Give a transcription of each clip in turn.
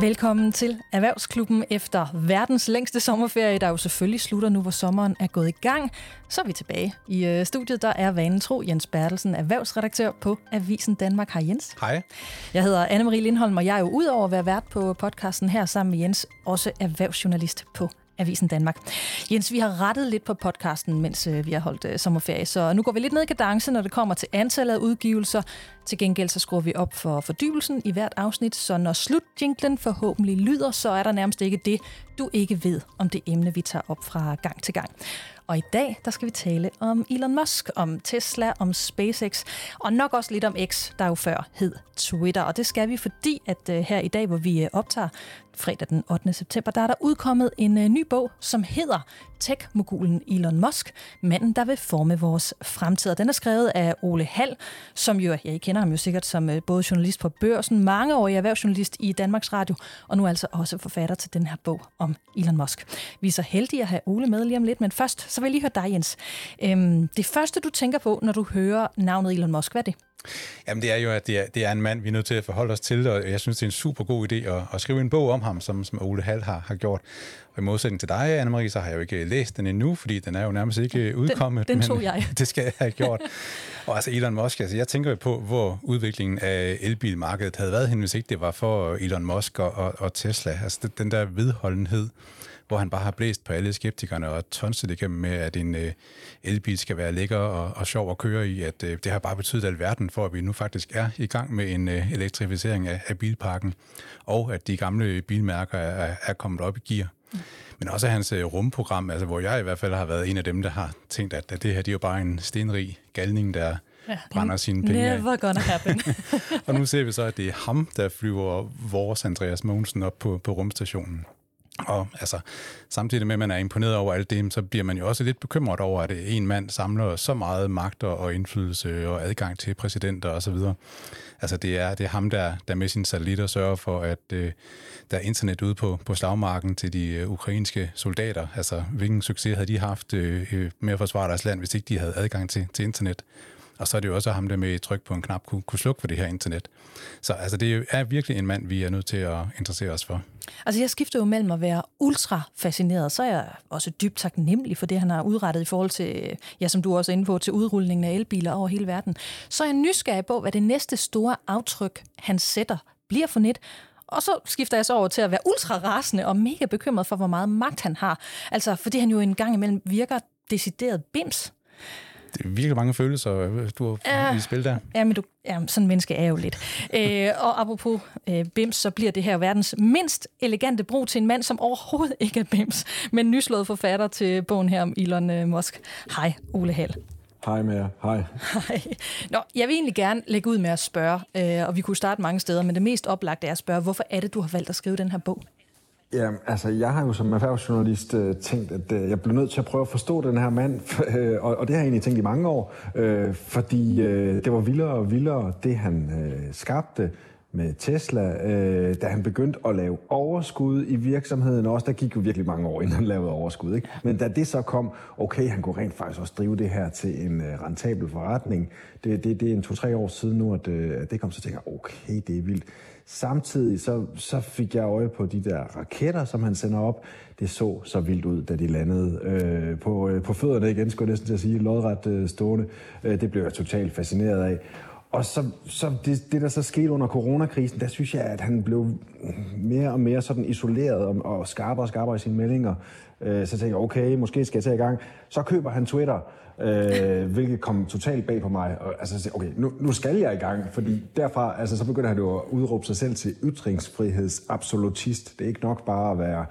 Velkommen til Erhvervsklubben efter verdens længste sommerferie, der jo selvfølgelig slutter nu, hvor sommeren er gået i gang. Så er vi tilbage. I øh, studiet der er vanen tro Jens Bertelsen, erhvervsredaktør på Avisen Danmark. Hej Jens. Hej. Jeg hedder Anne-Marie Lindholm, og jeg er jo udover at være vært på podcasten her sammen med Jens, også erhvervsjournalist på Avisen Danmark. Jens, vi har rettet lidt på podcasten, mens øh, vi har holdt øh, sommerferie, så nu går vi lidt ned i kadence, når det kommer til antallet af udgivelser. Til gengæld så skruer vi op for fordybelsen i hvert afsnit, så når slutjinglen forhåbentlig lyder, så er der nærmest ikke det, du ikke ved om det emne, vi tager op fra gang til gang. Og i dag, der skal vi tale om Elon Musk, om Tesla, om SpaceX, og nok også lidt om X, der jo før hed Twitter. Og det skal vi, fordi at øh, her i dag, hvor vi øh, optager fredag den 8. september, der er der udkommet en øh, ny bog, som hedder Tech-mogulen Elon Musk, manden, der vil forme vores fremtid. Og den er skrevet af Ole Hall, som jo, ja, I kender ham jo sikkert som øh, både journalist på Børsen, mangeårig erhvervsjournalist i Danmarks Radio, og nu altså også forfatter til den her bog om Elon Musk. Vi er så heldige at have Ole med lige om lidt, men først så vil jeg lige høre dig, Jens. Øhm, det første, du tænker på, når du hører navnet Elon Musk, hvad er det? Jamen det er jo, at det er, det er en mand, vi er nødt til at forholde os til, og jeg synes, det er en super god idé at, at skrive en bog om ham, som, som Ole Hall har, har gjort. Og i modsætning til dig, Anne-Marie, så har jeg jo ikke læst den endnu, fordi den er jo nærmest ikke udkommet. Den, den tog jeg. det skal jeg have gjort. og altså Elon Musk, altså jeg tænker jo på, hvor udviklingen af elbilmarkedet havde været hen, hvis ikke det var for Elon Musk og, og, og Tesla. Altså den der vedholdenhed, hvor han bare har blæst på alle skeptikerne og tonset igennem med, at en øh, elbil skal være lækker og, og sjov at køre i, at øh, det har bare betydet alverden for, at vi nu faktisk er i gang med en øh, elektrificering af, af bilparken, og at de gamle bilmærker er, er kommet op i gear. Mm. Men også hans øh, rumprogram, altså, hvor jeg i hvert fald har været en af dem, der har tænkt, at, at det her det er jo bare en stenrig galning, der ja, brænder sine penge Never af. gonna happen. og nu ser vi så, at det er ham, der flyver vores Andreas Mogensen op på, på rumstationen. Og altså, samtidig med, at man er imponeret over alt det, så bliver man jo også lidt bekymret over, at øh, en mand samler så meget magt og indflydelse og adgang til præsidenter osv. Altså, det er, det er ham, der, der med sine satellitter sørger for, at øh, der er internet ude på, på slagmarken til de øh, ukrainske soldater. Altså, hvilken succes havde de haft øh, øh med at forsvare deres land, hvis ikke de havde adgang til, til internet? Og så er det jo også ham, der med tryk på en knap kunne, kunne slukke for det her internet. Så altså, det er virkelig en mand, vi er nødt til at interessere os for. Altså jeg skifter jo mellem at være ultra fascineret, så er jeg også dybt taknemmelig for det, han har udrettet i forhold til, ja, som du også er inde på, til udrulningen af elbiler over hele verden. Så er jeg nysgerrig på, hvad det næste store aftryk, han sætter, bliver for net, og så skifter jeg så over til at være ultra rasende og mega bekymret for, hvor meget magt han har. Altså, fordi han jo en gang imellem virker decideret bims virkelig mange følelser, du har ja, i spil der. Ja, men du, ja, sådan en menneske er jo lidt. øh, og apropos øh, bims, så bliver det her verdens mindst elegante brug til en mand, som overhovedet ikke er bims, men nyslået forfatter til bogen her om Elon øh, Musk. Hej, Ole Hall. Hej med jer. Hej. Hej. Nå, jeg vil egentlig gerne lægge ud med at spørge, øh, og vi kunne starte mange steder, men det mest oplagte er at spørge, hvorfor er det, du har valgt at skrive den her bog? Ja, altså jeg har jo som erhvervsjournalist øh, tænkt, at øh, jeg bliver nødt til at prøve at forstå den her mand, øh, og, og det har jeg egentlig tænkt i mange år, øh, fordi øh, det var vildere og vildere, det han øh, skabte med Tesla, øh, da han begyndte at lave overskud i virksomheden også. Der gik jo virkelig mange år, inden han lavede overskud. Ikke? Men da det så kom, okay, han kunne rent faktisk også drive det her til en øh, rentabel forretning. Det, det, det er en to-tre år siden nu, at, øh, at det kom, så tænker jeg, okay, det er vildt. Samtidig så, så fik jeg øje på de der raketter, som han sender op. Det så så vildt ud, da de landede øh, på, øh, på fødderne igen, skulle jeg næsten til at sige, lodret øh, stående. Øh, det blev jeg totalt fascineret af. Og så, så det, det, der så skete under coronakrisen, der synes jeg, at han blev mere og mere sådan isoleret og, og skarpere og skarpere i sine meldinger. Øh, så tænkte jeg, okay, måske skal jeg tage i gang. Så køber han Twitter, øh, hvilket kom totalt bag på mig. Og, altså, okay, nu, nu skal jeg i gang, fordi derfra, altså, så begynder han jo at udråbe sig selv til ytringsfrihedsabsolutist. Det er ikke nok bare at være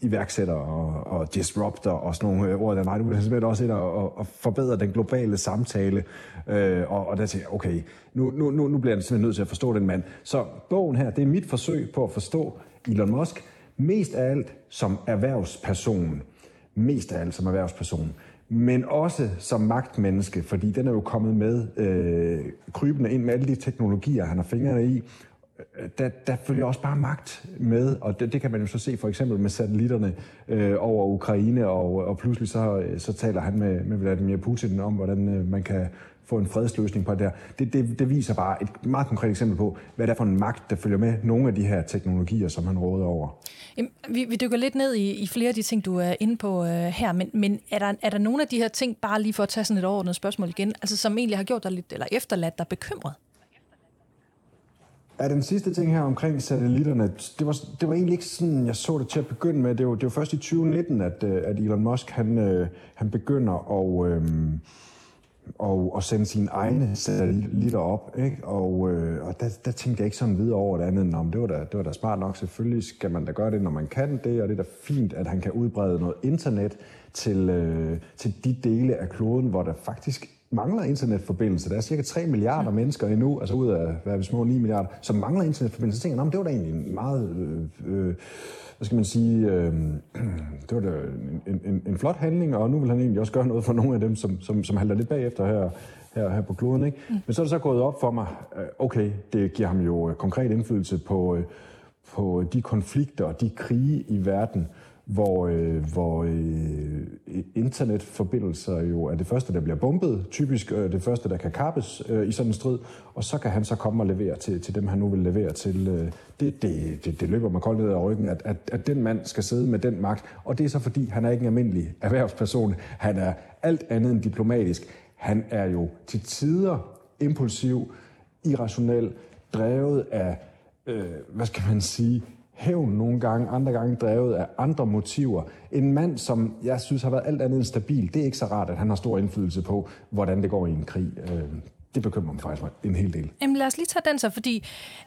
iværksætter og, og disruptor og sådan nogle øh, ord der. Nej, du er simpelthen også ind og, og forbedre den globale samtale. Øh, og, og der tænker jeg, okay, nu, nu, nu, nu bliver jeg simpelthen nødt til at forstå den mand. Så bogen her, det er mit forsøg på at forstå Elon Musk, mest af alt som erhvervsperson. Mest af alt som erhvervsperson. Men også som magtmenneske, fordi den er jo kommet med øh, krybende ind med alle de teknologier, han har fingrene i, øh, der, der følger også bare magt med, og det, det kan man jo så se for eksempel med satellitterne øh, over Ukraine, og, og pludselig så, øh, så taler han med, med Vladimir Putin om, hvordan øh, man kan få en fredsløsning på det der. Det, det, det viser bare et meget konkret eksempel på, hvad det er for en magt, der følger med nogle af de her teknologier, som han råder over. Jamen, vi, vi dykker lidt ned i, i flere af de ting, du er inde på uh, her, men, men er, der, er der nogle af de her ting, bare lige for at tage sådan et overordnet spørgsmål igen, altså som egentlig har gjort dig lidt, eller efterladt dig bekymret? Ja, den sidste ting her omkring satellitterne, det var, det var egentlig ikke sådan, jeg så det til at begynde med. Det var, det var først i 2019, at, øh, at Elon Musk han, øh, han begynder at, øhm, og, og sende sine egne satellitter op. Ikke? Og, øh, og der, der tænkte jeg ikke sådan videre over det andet, end om det var, da, det var da smart nok. Selvfølgelig skal man da gøre det, når man kan det, og det er da fint, at han kan udbrede noget internet til, øh, til de dele af kloden, hvor der faktisk mangler internetforbindelse. Der er cirka 3 milliarder mennesker endnu, altså ud af hvad er små 9 milliarder, som mangler internetforbindelse. Så tænker jeg, det var da egentlig en meget... Øh, øh, hvad skal man sige, øh, det var da en, en, en flot handling, og nu vil han egentlig også gøre noget for nogle af dem, som, som, som halter lidt bagefter her, her, her på kloden. Ikke? Mm. Men så er det så gået op for mig, øh, okay, det giver ham jo konkret indflydelse på, øh, på de konflikter og de krige i verden, hvor, øh, hvor øh, internetforbindelser jo er det første, der bliver bombet, typisk øh, det første, der kan kappes øh, i sådan en strid, og så kan han så komme og levere til, til dem, han nu vil levere til. Øh, det, det, det, det løber mig koldt ned af ryggen, at, at, at den mand skal sidde med den magt, og det er så fordi, han er ikke en almindelig erhvervsperson, han er alt andet end diplomatisk. Han er jo til tider impulsiv, irrationel, drevet af, øh, hvad skal man sige, hævn nogle gange, andre gange drevet af andre motiver. En mand, som jeg synes har været alt andet end stabil, det er ikke så rart, at han har stor indflydelse på, hvordan det går i en krig. Øh, det bekymrer mig faktisk en hel del. Jamen lad os lige tage den så, fordi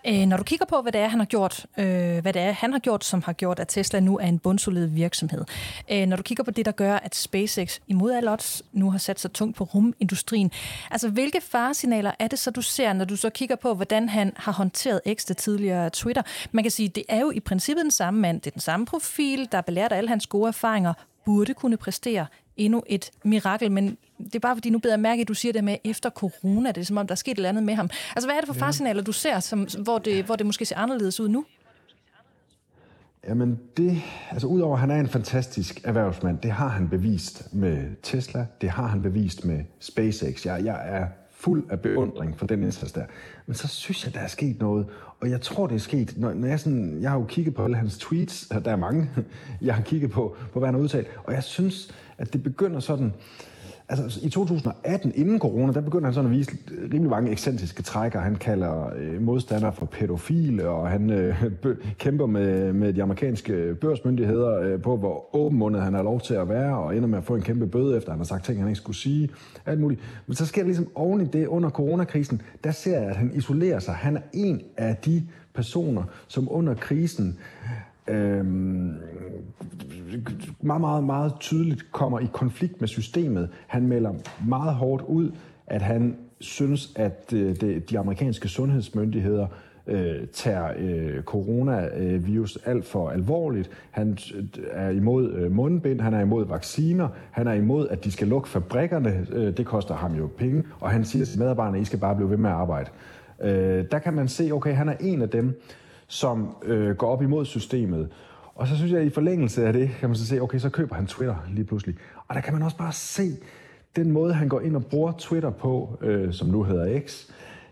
øh, når du kigger på, hvad det er, han har gjort, øh, hvad det er, han har gjort, som har gjort, at Tesla nu er en bundsolid virksomhed. Øh, når du kigger på det, der gør, at SpaceX imod alle odds nu har sat sig tungt på rumindustrien. Altså, hvilke faresignaler er det så, du ser, når du så kigger på, hvordan han har håndteret ekstra tidligere Twitter? Man kan sige, det er jo i princippet den samme mand, det er den samme profil, der er belært af alle hans gode erfaringer, burde kunne præstere endnu et mirakel, men det er bare fordi, nu beder jeg mærke, at du siger det med efter corona. Det er som om, der er sket et eller andet med ham. Altså, hvad er det for farsignaler, du ser, som, hvor, det, hvor det måske ser anderledes ud nu? Jamen det, altså udover at han er en fantastisk erhvervsmand, det har han bevist med Tesla, det har han bevist med SpaceX. Jeg, jeg er fuld af beundring for den indsats der. Men så synes jeg, der er sket noget, og jeg tror, det er sket, når, når jeg sådan, jeg har jo kigget på alle hans tweets, der er mange, jeg har kigget på, på hvad han har udtalt, og jeg synes, at det begynder sådan, altså i 2018, inden corona, der begyndte han sådan at vise rimelig mange ekscentriske trækker. Han kalder øh, modstandere for pædofile, og han øh, kæmper med, med de amerikanske børsmyndigheder øh, på, hvor åbenmundet han har lov til at være, og ender med at få en kæmpe bøde, efter han har sagt ting, han ikke skulle sige. Alt muligt. Men så sker det ligesom oven i det under coronakrisen, der ser jeg, at han isolerer sig. Han er en af de personer, som under krisen øh, meget, meget, meget tydeligt kommer i konflikt med systemet. Han melder meget hårdt ud, at han synes, at øh, det, de amerikanske sundhedsmyndigheder øh, tager øh, coronavirus alt for alvorligt. Han øh, er imod øh, mundbind, han er imod vacciner, han er imod, at de skal lukke fabrikkerne. Øh, det koster ham jo penge. Og han siger til medarbejderne, at I skal bare blive ved med at arbejde. Øh, der kan man se, okay, han er en af dem, som øh, går op imod systemet. Og så synes jeg, at i forlængelse af det, kan man så se, okay, så køber han Twitter lige pludselig. Og der kan man også bare se den måde, han går ind og bruger Twitter på, øh, som nu hedder X.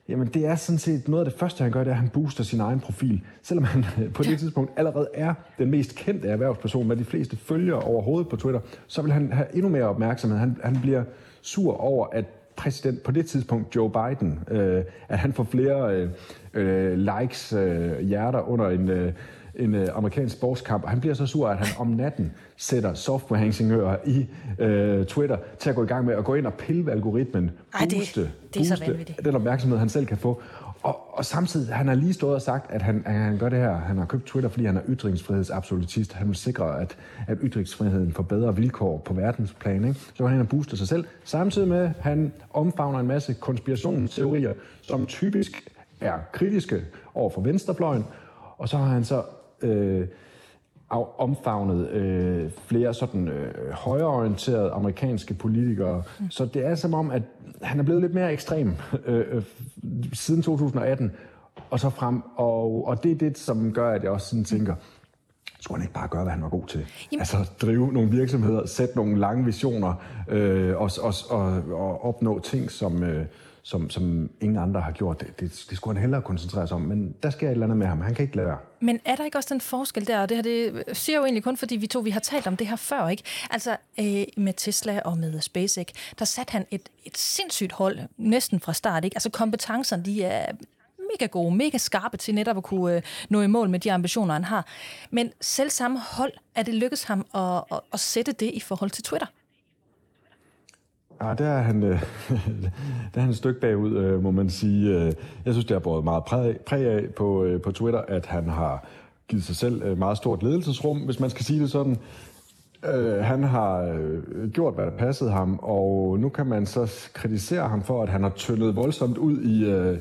Jamen, det er sådan set noget af det første, han gør, det er, at han booster sin egen profil. Selvom han på det tidspunkt allerede er den mest kendte erhvervsperson med de fleste følgere overhovedet på Twitter, så vil han have endnu mere opmærksomhed. Han, han bliver sur over, at præsident på det tidspunkt, Joe Biden, øh, at han får flere øh, øh, likes, øh, hjerter under en, øh, en øh, amerikansk sportskamp, og han bliver så sur, at han om natten sætter softwareingeniører i øh, Twitter til at gå i gang med at gå ind og pille ved algoritmen, Ej, det, booste, det er booste den opmærksomhed, han selv kan få. Og, og samtidig, han har lige stået og sagt, at han, at han gør det her, han har købt Twitter, fordi han er ytringsfrihedsabsolutist. Han vil sikre, at, at ytringsfriheden får bedre vilkår på verdensplan. Ikke? Så han har boostet sig selv, samtidig med, at han omfavner en masse konspirationsteorier, som typisk er kritiske over for venstrefløjen, og så har han så øh, omfavnet øh, flere sådan øh, højreorienterede amerikanske politikere. Mm. Så det er som om, at han er blevet lidt mere ekstrem øh, øh, siden 2018. og så frem. Og, og det er det, som gør, at jeg også sådan tænker, skulle han ikke bare gøre, hvad han var god til? Jamen. Altså drive nogle virksomheder, sætte nogle lange visioner øh, og, og, og, og opnå ting, som, øh, som, som ingen andre har gjort. Det, det, det skulle han hellere koncentrere sig om, men der sker et eller andet med ham. Han kan ikke lade være. Men er der ikke også den forskel der? Og det her det siger jo egentlig kun, fordi vi to vi har talt om det her før, ikke? Altså øh, med Tesla og med SpaceX, der satte han et, et sindssygt hold næsten fra start. Ikke? Altså kompetencerne, de er mega gode, mega skarpe til netop at kunne øh, nå i mål med de ambitioner, han har. Men selv samme hold, er det lykkedes ham at, at, at sætte det i forhold til Twitter? Ja, der er han, øh, der er han et stykke bagud, øh, må man sige. Øh, jeg synes, det har båret meget præg, præg af på, øh, på Twitter, at han har givet sig selv øh, meget stort ledelsesrum, hvis man skal sige det sådan. Øh, han har øh, gjort, hvad der passede ham, og nu kan man så kritisere ham for, at han har tyndet voldsomt ud i, øh,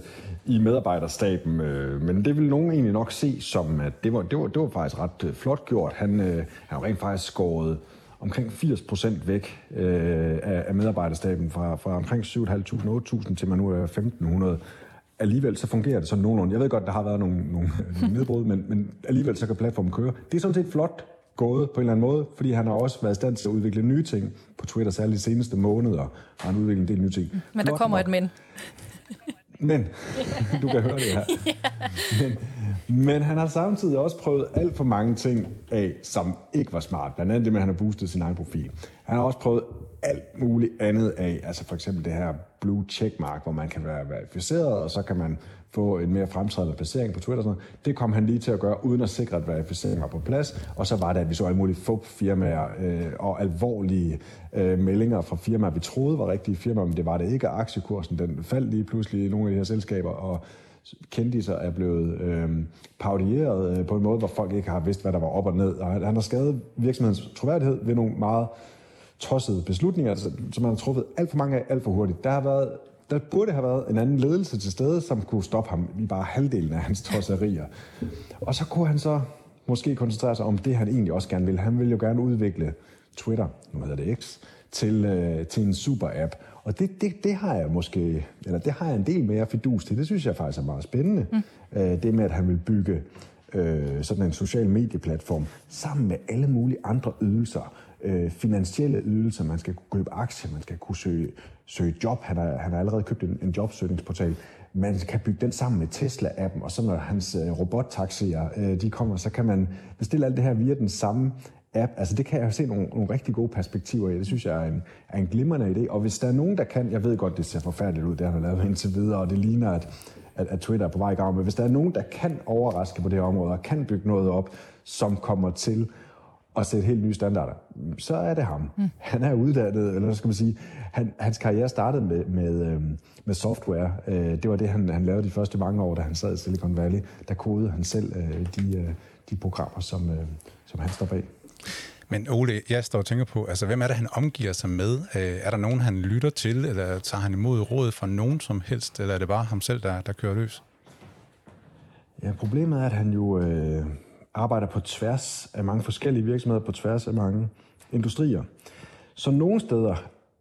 i medarbejderstaben. Øh, men det vil nogen egentlig nok se som, at det var, det var, det var faktisk ret øh, flot gjort. Han, øh, han har rent faktisk skåret omkring 80 procent væk øh, af, medarbejderstaben fra, fra omkring 7.500-8.000 til man nu er 1.500 alligevel så fungerer det sådan nogenlunde. Jeg ved godt, der har været nogle, nogle nedbrud, men, men alligevel så kan platformen køre. Det er sådan set flot gået på en eller anden måde, fordi han har også været i stand til at udvikle nye ting på Twitter, særligt de seneste måneder har han udviklet en del nye ting. Men der kommer et men. Men, du kan høre det her. Men, men han har samtidig også prøvet alt for mange ting af, som ikke var smart. Blandt andet det med, at han har boostet sin egen profil. Han har også prøvet alt muligt andet af, altså for eksempel det her blue checkmark, hvor man kan være verificeret, og så kan man få en mere fremtrædende placering på Twitter. Og sådan noget. Det kom han lige til at gøre, uden at sikre, at verificeringen var på plads. Og så var det, at vi så alle mulige fup-firmaer øh, og alvorlige øh, meldinger fra firmaer, vi troede var rigtige firmaer, men det var det ikke. Aktiekursen den faldt lige pludselig i nogle af de her selskaber, og kendiser er blevet øh, parodieret øh, på en måde, hvor folk ikke har vidst, hvad der var op og ned. Og han har skadet virksomhedens troværdighed ved nogle meget tossede beslutninger, som man har truffet alt for mange af alt for hurtigt. Der har været der burde have været en anden ledelse til stede, som kunne stoppe ham i bare halvdelen af hans tosserier. Og så kunne han så måske koncentrere sig om det, han egentlig også gerne vil. Han vil jo gerne udvikle Twitter, nu hedder det X, til, øh, til en super-app. Og det, det, det har jeg måske, eller det har jeg en del mere fidus til. Det synes jeg faktisk er meget spændende. Mm. Øh, det med, at han vil bygge øh, sådan en social medieplatform sammen med alle mulige andre ydelser. Øh, finansielle ydelser, man skal kunne købe aktier, man skal kunne søge, søge job. Han har, han har allerede købt en, en jobsøgningsportal. Man kan bygge den sammen med Tesla-appen, og så når hans øh, robottaxier øh, de kommer, så kan man bestille alt det her via den samme app. Altså det kan jeg se nogle, nogle rigtig gode perspektiver i. Det synes jeg er en, er en glimrende idé. Og hvis der er nogen, der kan, jeg ved godt, det ser forfærdeligt ud, det har lavet indtil videre, og det ligner, at, at, at Twitter er på vej i gang, men hvis der er nogen, der kan overraske på det her område, og kan bygge noget op, som kommer til at sætte helt nye standarder, så er det ham. Mm. Han er uddannet, eller skal man sige, han, hans karriere startede med, med, øhm, med software. Øh, det var det, han, han lavede de første mange år, da han sad i Silicon Valley. Der kodede han selv øh, de, øh, de programmer, som, som han står bag. Men Ole, jeg står og tænker på, altså hvem er det, han omgiver sig med? Er der nogen, han lytter til, eller tager han imod råd fra nogen som helst, eller er det bare ham selv, der, der kører løs? Ja, problemet er, at han jo øh, arbejder på tværs af mange forskellige virksomheder, på tværs af mange industrier. Så nogle steder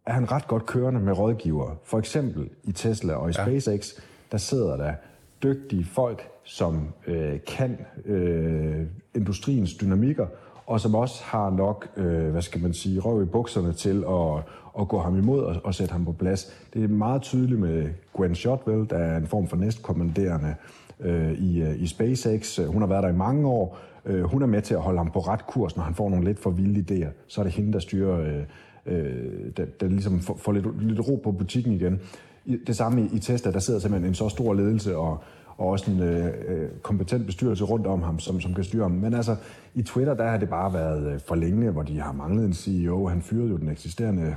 er han ret godt kørende med rådgivere. For eksempel i Tesla og i SpaceX, ja. der sidder der dygtige folk, som øh, kan øh, industriens dynamikker, og som også har nok, øh, hvad skal man sige, røv i bukserne til at, at gå ham imod og, og sætte ham på plads. Det er meget tydeligt med Gwen Shotwell, der er en form for næstkommanderende øh, i, øh, i SpaceX. Hun har været der i mange år. Øh, hun er med til at holde ham på ret kurs, når han får nogle lidt for vilde idéer. Så er det hende, der styrer, øh, øh, der, der ligesom får, får lidt, lidt ro på butikken igen. Det samme i, i Tesla, der sidder simpelthen en så stor ledelse og, og også en øh, øh, kompetent bestyrelse rundt om ham, som, som kan styre ham. Men altså, i Twitter, der har det bare været øh, for længe, hvor de har manglet en CEO. Han fyrede jo den eksisterende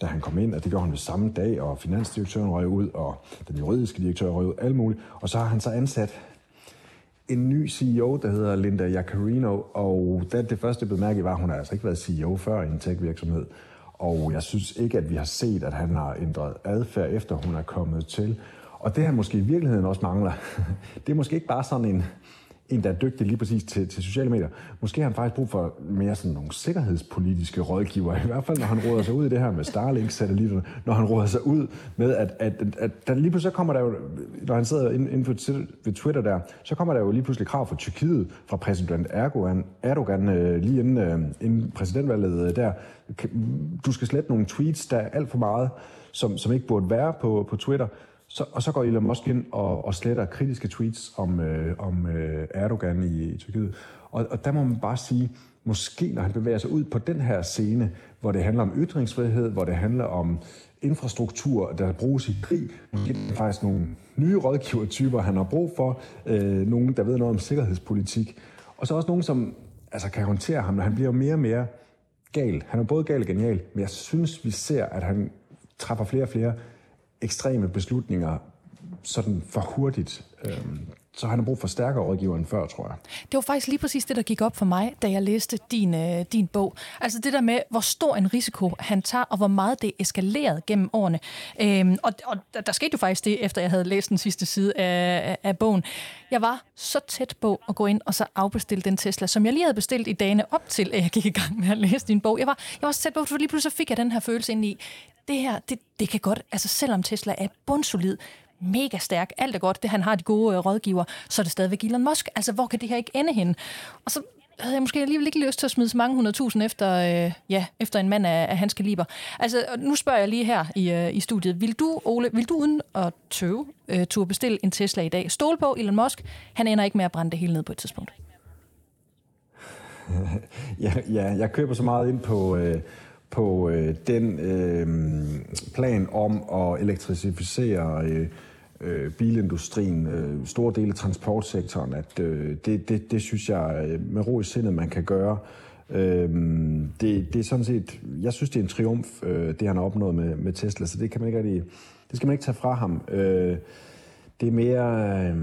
da han kom ind, og det gjorde han ved samme dag, og finansdirektøren røg ud, og den juridiske direktør røg ud, alt muligt. Og så har han så ansat en ny CEO, der hedder Linda Jaccarino, og det, det første bemærke var, at hun har altså ikke været CEO før i en tech-virksomhed. Og jeg synes ikke, at vi har set, at han har ændret adfærd, efter hun er kommet til. Og det han måske i virkeligheden også mangler, det er måske ikke bare sådan en, en, der er dygtig lige præcis til, til sociale medier. Måske har han faktisk brug for mere sådan nogle sikkerhedspolitiske rådgiver, i hvert fald når han råder sig ud i det her med Starlink-satellitterne, når han råder sig ud med, at, at, at, at der lige pludselig så kommer der jo, når han sidder inde, for ved Twitter der, så kommer der jo lige pludselig krav fra Tyrkiet, fra præsident Erdogan, Erdogan øh, lige inden, øh, inden præsidentvalget øh, der. Du skal slette nogle tweets, der er alt for meget, som, som ikke burde være på, på Twitter. Så, og så går Elon Musk ind og, og sletter kritiske tweets om, øh, om øh, Erdogan i, i Tyrkiet. Og, og der må man bare sige, måske når han bevæger sig ud på den her scene, hvor det handler om ytringsfrihed, hvor det handler om infrastruktur, der bruges i krig, måske er det faktisk nogle nye rådgivertyper, han har brug for, øh, nogen, der ved noget om sikkerhedspolitik, og så også nogen, som altså, kan håndtere ham, når han bliver mere og mere gal. Han er både gal og genial, men jeg synes, vi ser, at han træffer flere og flere ekstreme beslutninger sådan for hurtigt. Øhm, så han har brug for stærkere rådgiver end før, tror jeg. Det var faktisk lige præcis det, der gik op for mig, da jeg læste din, øh, din bog. Altså det der med, hvor stor en risiko han tager, og hvor meget det er eskaleret gennem årene. Øhm, og, og der skete jo faktisk det, efter jeg havde læst den sidste side af, af bogen. Jeg var så tæt på at gå ind og så afbestille den Tesla, som jeg lige havde bestilt i dagene op til, at jeg gik i gang med at læse din bog. Jeg var, jeg var så tæt på, for lige pludselig fik jeg den her følelse ind i, det her, det, det kan godt, altså selvom Tesla er bundsolid, mega stærk, alt er godt, det han har de gode øh, rådgiver, så er det stadigvæk Elon Musk. Altså, hvor kan det her ikke ende hen? Og så havde jeg måske alligevel ikke lyst til at smide så mange hundredtusind efter, øh, ja, efter en mand af, af hans kaliber. Altså, nu spørger jeg lige her i, øh, i studiet. Vil du, Ole, vil du uden at tøve, øh, turde bestille en Tesla i dag? Stol på Elon Musk, han ender ikke med at brænde det hele ned på et tidspunkt. ja, ja, jeg køber så meget ind på... Øh på øh, den øh, plan om at elektrificere øh, øh, bilindustrien, øh, store dele af transportsektoren, at øh, det, det, det synes jeg øh, med ro i sindet, man kan gøre. Øh, det, det er sådan set, jeg synes, det er en triumf, øh, det han har opnået med, med Tesla, så det kan man ikke rigtig, det skal man ikke tage fra ham. Øh, det er mere... Øh,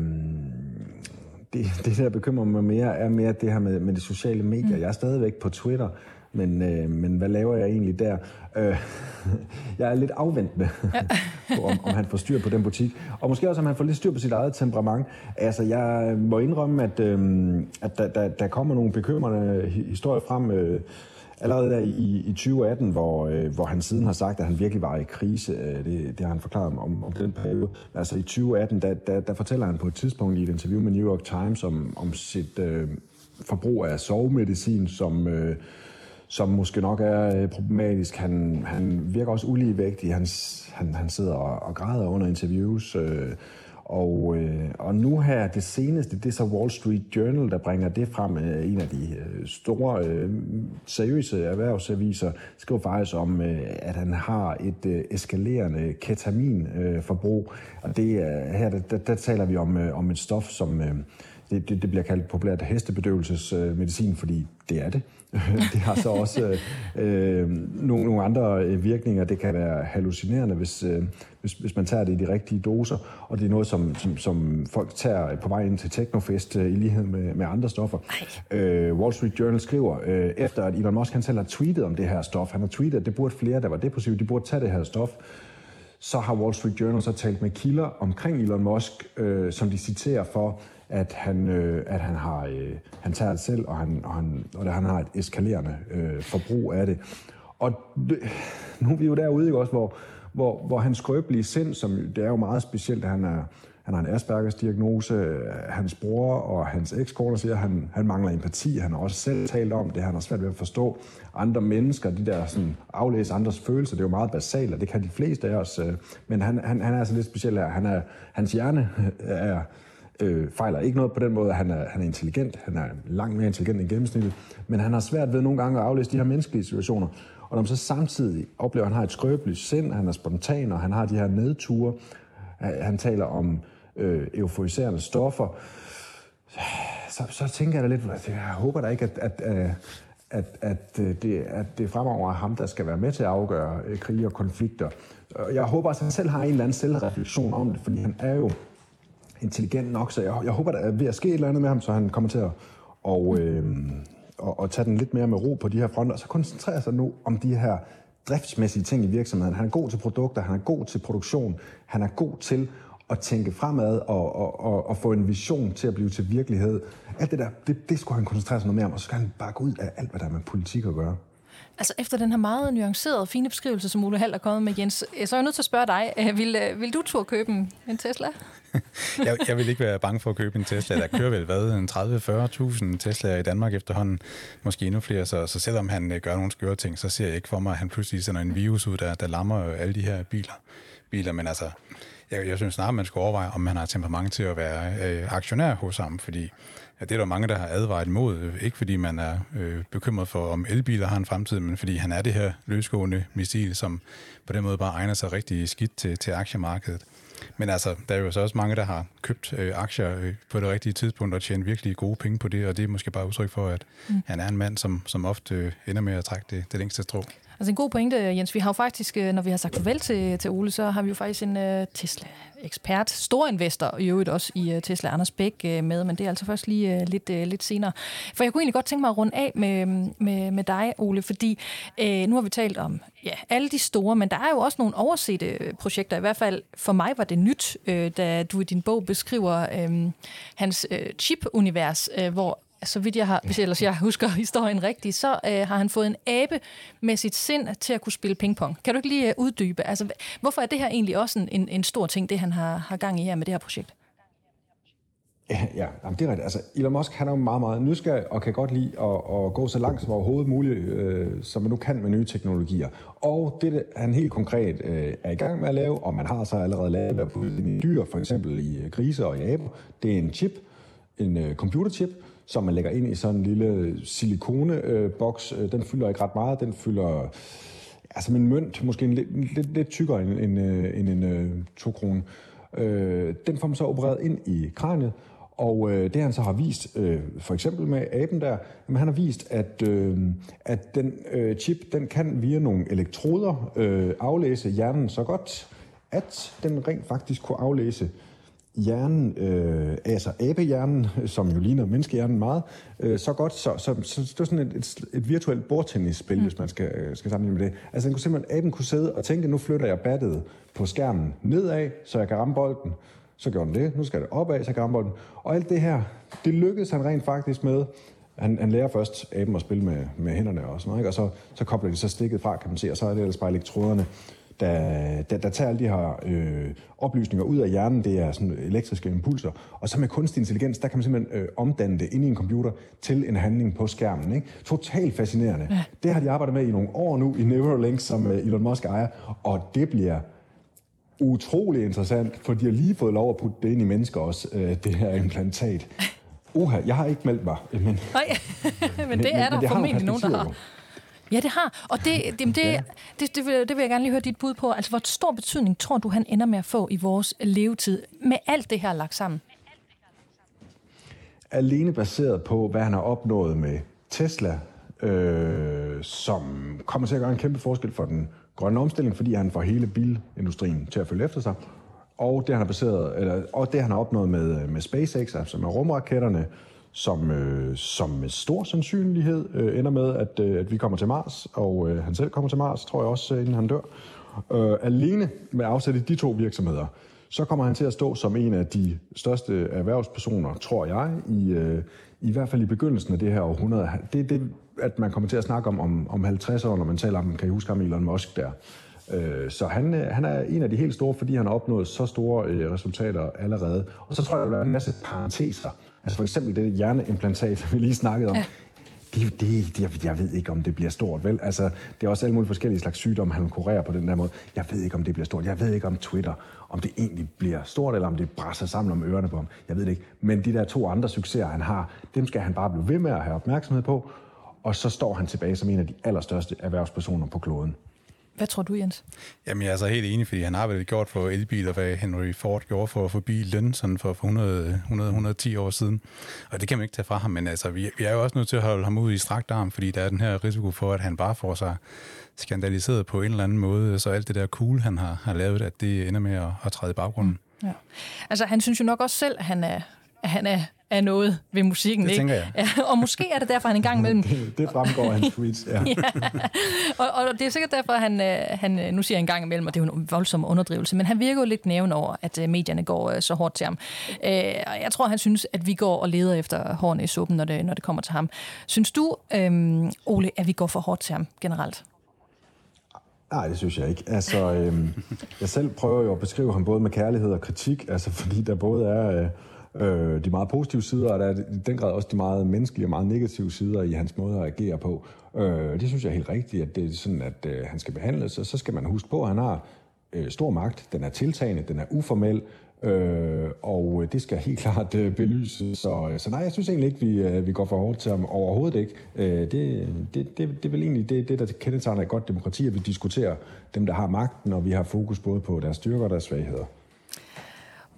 det, det, der bekymrer mig mere, er mere det her med, med de sociale medier. Mm. Jeg er stadigvæk på Twitter, men, øh, men hvad laver jeg egentlig der? Øh, jeg er lidt afventende ja. på, om, om han får styr på den butik. Og måske også, om han får lidt styr på sit eget temperament. Altså, jeg må indrømme, at, øh, at der, der, der kommer nogle bekymrende historier frem, øh, allerede der i, i 2018, hvor, øh, hvor han siden har sagt, at han virkelig var i krise. Øh, det, det har han forklaret om, om den periode. Altså i 2018, der, der, der fortæller han på et tidspunkt i et interview med New York Times om, om sit øh, forbrug af sovemedicin, som... Øh, som måske nok er øh, problematisk. Han, han virker også uligevægtig. Han, han, han sidder og, og græder under interviews. Øh, og, øh, og nu her, det seneste, det er så Wall Street Journal, der bringer det frem. Øh, en af de øh, store, øh, seriøse erhvervsaviser skriver faktisk om, øh, at han har et øh, eskalerende ketaminforbrug. Øh, og det, er, her, der, der, der taler vi om, øh, om et stof, som... Øh, det, det, det bliver kaldt populært hestebedøvelsesmedicin, fordi det er det. det har så også øh, nogle, nogle andre øh, virkninger. Det kan være hallucinerende, hvis, øh, hvis, hvis man tager det i de rigtige doser. Og det er noget, som, som, som folk tager på vej ind til Technofest øh, i lighed med, med andre stoffer. Øh, Wall Street Journal skriver, øh, efter at Elon Musk han selv har tweetet om det her stof, han har tweetet, at det burde flere, der var depressive, de burde tage det her stof, så har Wall Street Journal så talt med kilder omkring Elon Musk, øh, som de citerer for, at han, øh, at han har, øh, han tager det selv, og han, og han, og han har et eskalerende øh, forbrug af det. Og det, nu er vi jo derude, ikke også, hvor, hvor, hvor hans skrøbelige sind, som det er jo meget specielt, han er, han har en Aspergers diagnose, øh, hans bror og hans ekskone siger, at han, han mangler empati. Han har også selv talt om det. Han har svært ved at forstå andre mennesker, de der sådan, aflæse andres følelser. Det er jo meget basalt, og det kan de fleste af os. Øh. Men han, han, han er altså lidt speciel her. Han er, hans hjerne øh, er øh, fejler ikke noget på den måde, han er, han er intelligent. Han er langt mere intelligent end gennemsnittet. Men han har svært ved nogle gange at aflæse de her menneskelige situationer. Og når man så samtidig oplever, at han har et skrøbeligt sind, han er spontan, og han har de her nedture, han taler om øh, euforiserende stoffer, så, så tænker jeg da lidt, at jeg håber da ikke, at, at, øh, at, at, at, det, at det fremover er ham, der skal være med til at afgøre øh, krige og konflikter. Jeg håber, at han selv har en eller anden selvreflektion om det, fordi han er jo intelligent nok, så jeg, jeg håber, der er ved at ske et eller andet med ham, så han kommer til at og, øh, og, og tage den lidt mere med ro på de her fronter, og så koncentrere sig nu om de her driftsmæssige ting i virksomheden. Han er god til produkter, han er god til produktion, han er god til at tænke fremad og, og, og, og få en vision til at blive til virkelighed. Alt det der, det, det skulle han koncentrere sig noget mere om, og så skal han bare gå ud af alt, hvad der er med politik at gøre. Altså efter den her meget nuancerede, fine beskrivelse, som Ole Hald er kommet med, Jens, så er jeg nødt til at spørge dig, øh, vil, øh, vil du turde købe en, Tesla? jeg, jeg vil ikke være bange for at købe en Tesla. Der kører vel hvad, en 30-40.000 Teslaer i Danmark efterhånden, måske endnu flere. Så, så selvom han øh, gør nogle skøre ting, så ser jeg ikke for mig, at han pludselig sender en virus ud, der, der lammer alle de her biler. biler. Men altså, jeg, jeg synes snart, man skal overveje, om man har temperament til at være øh, aktionær hos ham, fordi ja, det er der mange, der har advaret imod. Ikke fordi man er øh, bekymret for, om elbiler har en fremtid, men fordi han er det her løsgående missil, som på den måde bare egner sig rigtig skidt til, til aktiemarkedet. Men altså, der er jo så også mange, der har købt øh, aktier øh, på det rigtige tidspunkt og tjent virkelig gode penge på det, og det er måske bare udtryk for, at mm. han er en mand, som, som ofte øh, ender med at trække det, det længste strå. Altså en god pointe, Jens. Vi har jo faktisk, øh, når vi har sagt farvel til, til Ole, så har vi jo faktisk en uh, Tesla-ekspert, stor investor i øvrigt også i uh, Tesla, Anders Bæk, uh, med, men det er altså først lige uh, lidt, uh, lidt senere. For jeg kunne egentlig godt tænke mig at runde af med, med, med dig, Ole, fordi uh, nu har vi talt om ja, alle de store, men der er jo også nogle oversete projekter. I hvert fald for mig var det nyt, uh, da du i din bog beskriver uh, hans uh, chip-univers, uh, hvor så vidt jeg har, hvis ellers jeg husker historien rigtigt, så øh, har han fået en abe med sit sind til at kunne spille pingpong. Kan du ikke lige øh, uddybe? Altså, hvorfor er det her egentlig også en, en, en stor ting, det han har, har gang i her med det her projekt? Ja, ja jamen, det er rigtigt. Altså, Elon Musk han er jo meget, meget nysgerrig og kan godt lide at, at gå så langt som overhovedet muligt, øh, som man nu kan med nye teknologier. Og det, han helt konkret øh, er i gang med at lave, og man har så allerede lavet på dyr, for eksempel i øh, grise og i aber, det er en chip, en øh, computerchip, som man lægger ind i sådan en lille silikoneboks. Øh, øh, den fylder ikke ret meget. Den fylder altså en mønt, måske en lidt, lidt, lidt tykkere end, end, øh, end en øh, 2 kroner. Øh, den får man så opereret ind i kraniet, og øh, det han så har vist, øh, for eksempel med aben der, jamen, han har vist, at, øh, at den øh, chip, den kan via nogle elektroder øh, aflæse hjernen så godt, at den rent faktisk kunne aflæse hjernen, øh, altså abehjernen, som jo ligner menneskehjernen meget, øh, så godt, så, så, så det er sådan et, et, et virtuelt bordtennisspil, mm. hvis man skal, øh, skal sammenligne med det. Altså den kunne simpelthen, aben kunne sidde og tænke, nu flytter jeg battet på skærmen nedad, så jeg kan ramme bolden. Så gjorde den det, nu skal det opad, så jeg kan ramme bolden. Og alt det her, det lykkedes han rent faktisk med. Han, han lærer først aben at spille med, med hænderne og sådan noget, ikke? og så, så kobler de så stikket fra, kan man se, og så er det ellers bare elektroderne, der, der, der tager alle de her øh, oplysninger ud af hjernen. Det er sådan elektriske impulser. Og så med kunstig intelligens, der kan man simpelthen øh, omdanne det ind i en computer til en handling på skærmen. Ikke? Totalt fascinerende. Ja. Det har de arbejdet med i nogle år nu i Neuralink, som øh, Elon Musk ejer. Og det bliver utrolig interessant, for de har lige fået lov at putte det ind i mennesker også, øh, det her implantat. Uha, jeg har ikke meldt mig. Men, Nej, men det er men, der men formentlig nogen, der har. Ja, det har. Og det, det, det, det, det, det, vil, det vil jeg gerne lige høre dit bud på. Altså, hvor stor betydning tror du, han ender med at få i vores levetid med alt det her lagt sammen? Alene baseret på, hvad han har opnået med Tesla, øh, som kommer til at gøre en kæmpe forskel for den grønne omstilling, fordi han får hele bilindustrien til at følge efter sig. Og det, han har, baseret, eller, og det, han har opnået med, med SpaceX, altså med rumraketterne, som, øh, som med stor sandsynlighed øh, ender med, at, øh, at vi kommer til Mars, og øh, han selv kommer til Mars, tror jeg også, øh, inden han dør. Øh, alene med afsæt i de to virksomheder, så kommer han til at stå som en af de største erhvervspersoner, tror jeg, i, øh, i hvert fald i begyndelsen af det her århundrede. Det er det, at man kommer til at snakke om, om, om 50 år, når man taler om, kan I huske ham, Elon Musk der. Øh, så han, øh, han er en af de helt store, fordi han har opnået så store øh, resultater allerede. Og så tror jeg, at der er en masse parenteser. Altså for eksempel det hjerneimplantat, vi lige snakkede om. Ja. Det, det, det, jeg ved ikke, om det bliver stort, vel? Altså, det er også alle mulige forskellige slags sygdomme, han kurerer på den der måde. Jeg ved ikke, om det bliver stort. Jeg ved ikke om Twitter, om det egentlig bliver stort, eller om det brænder sammen om ørerne på ham. Jeg ved det ikke. Men de der to andre succeser, han har, dem skal han bare blive ved med at have opmærksomhed på. Og så står han tilbage som en af de allerstørste erhvervspersoner på kloden. Hvad tror du, Jens? Jamen, jeg er så helt enig, fordi han har vel gjort for elbiler, hvad Henry Ford gjorde for, for bilen sådan for 100, 100, 110 år siden. Og det kan man ikke tage fra ham, men altså, vi, vi er jo også nødt til at holde ham ud i strakt arm, fordi der er den her risiko for, at han bare får sig skandaliseret på en eller anden måde, så alt det der cool, han har, har lavet, at det ender med at, at træde i baggrunden. Ja. Altså, han synes jo nok også selv, at han er, at han er af noget ved musikken. Det ikke? tænker jeg. Ja, og måske er det derfor, han en gang imellem... Det, det fremgår af hans tweets, ja. ja. og, og det er sikkert derfor, han, øh, han øh, nu siger jeg en gang imellem, og det er jo en voldsom underdrivelse, men han virker jo lidt næven over, at øh, medierne går så hårdt til ham. Og jeg tror, han synes, at vi går og leder efter hårene i suppen, når det, når det kommer til ham. Synes du, øhm, Ole, at vi går for hårdt til ham generelt? Nej, det synes jeg ikke. Altså, øhm, jeg selv prøver jo at beskrive ham både med kærlighed og kritik, altså fordi der både er øh, øh, de meget positive sider, og der er i den grad også de meget menneskelige og meget negative sider i hans måde at agere på. Øh, det synes jeg er helt rigtigt, at det er sådan, at øh, han skal behandles, og så skal man huske på, at han har øh, stor magt, den er tiltagende, den er uformel, Øh, og øh, det skal helt klart øh, belyses. Så, øh, så nej, jeg synes egentlig ikke, vi, øh, vi går for hårdt til ham. Overhovedet ikke. Øh, det, det, det, det er vel egentlig det, det, der kendetegner et godt demokrati, at vi diskuterer dem, der har magten, og vi har fokus både på deres styrker og deres svagheder.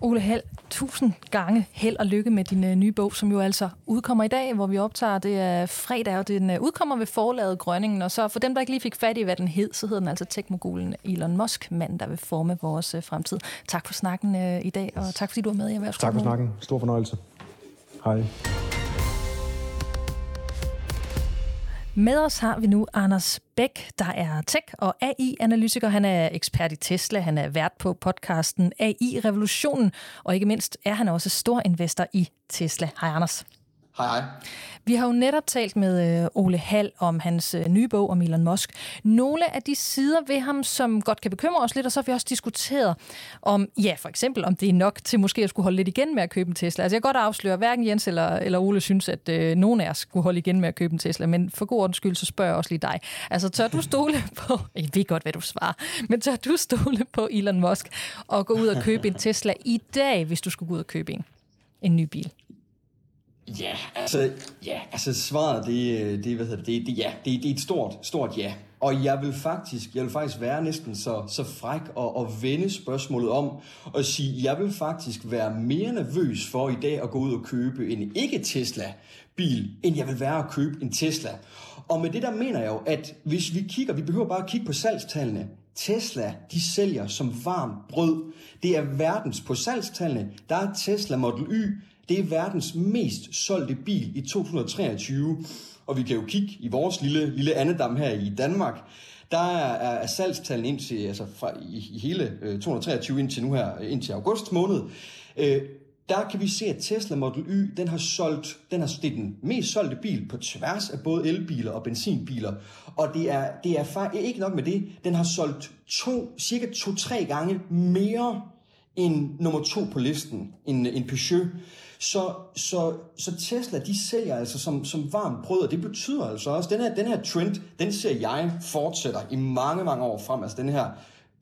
Ole Held, tusind gange held og lykke med din uh, nye bog, som jo altså udkommer i dag, hvor vi optager. Det er fredag, og den uh, udkommer ved forlaget Grønningen. Og så for dem, der ikke lige fik fat i, hvad den hed, så hedder den altså Tekmogulen Elon Musk, manden, der vil forme vores uh, fremtid. Tak for snakken i dag, og tak fordi du var med i Erhvervsklubben. Tak for snakken. Stor fornøjelse. Hej. Med os har vi nu Anders Bæk, der er tech- og AI-analytiker. Han er ekspert i Tesla, han er vært på podcasten AI-revolutionen, og ikke mindst er han også stor investor i Tesla. Hej Anders. Hej hej. Vi har jo netop talt med øh, Ole Hall om hans øh, nye bog om Elon Musk. Nogle af de sider ved ham, som godt kan bekymre os lidt, og så har vi også diskuteret om, ja, for eksempel, om det er nok til måske at skulle holde lidt igen med at købe en Tesla. Altså jeg kan godt afsløre, at hverken Jens eller, eller Ole synes, at øh, nogen af os skulle holde igen med at købe en Tesla, men for god ordens skyld, så spørger jeg også lige dig. Altså tør du stole på, jeg ved godt, hvad du svarer, men tør du stole på Elon Musk og gå ud og købe en Tesla i dag, hvis du skulle gå ud og købe en, en ny bil? Ja, altså, ja, altså svaret, det, det, hvad hedder det, det, det, ja, det, det er et stort, stort ja. Og jeg vil faktisk, jeg vil faktisk være næsten så, så fræk og, og vende spørgsmålet om og sige, jeg vil faktisk være mere nervøs for i dag at gå ud og købe en ikke-Tesla-bil, end jeg vil være at købe en Tesla. Og med det der mener jeg jo, at hvis vi kigger, vi behøver bare at kigge på salgstallene. Tesla, de sælger som varmt brød. Det er verdens på salgstallene. Der er Tesla Model Y, det er verdens mest solgte bil i 2023. Og vi kan jo kigge i vores lille, lille andedam her i Danmark. Der er, er salgstallene indtil, altså fra, i, i hele øh, 223 indtil nu her, øh, indtil august måned. Øh, der kan vi se, at Tesla Model Y, den har solgt, den har, det er den mest solgte bil på tværs af både elbiler og benzinbiler. Og det er, det er faktisk ikke nok med det, den har solgt to, cirka to-tre gange mere end nummer to på listen, en, en Peugeot. Så, så, så Tesla, de sælger altså som, som varmt brød, og det betyder altså også, den her, den her trend, den ser jeg fortsætter i mange, mange år frem. Altså den her,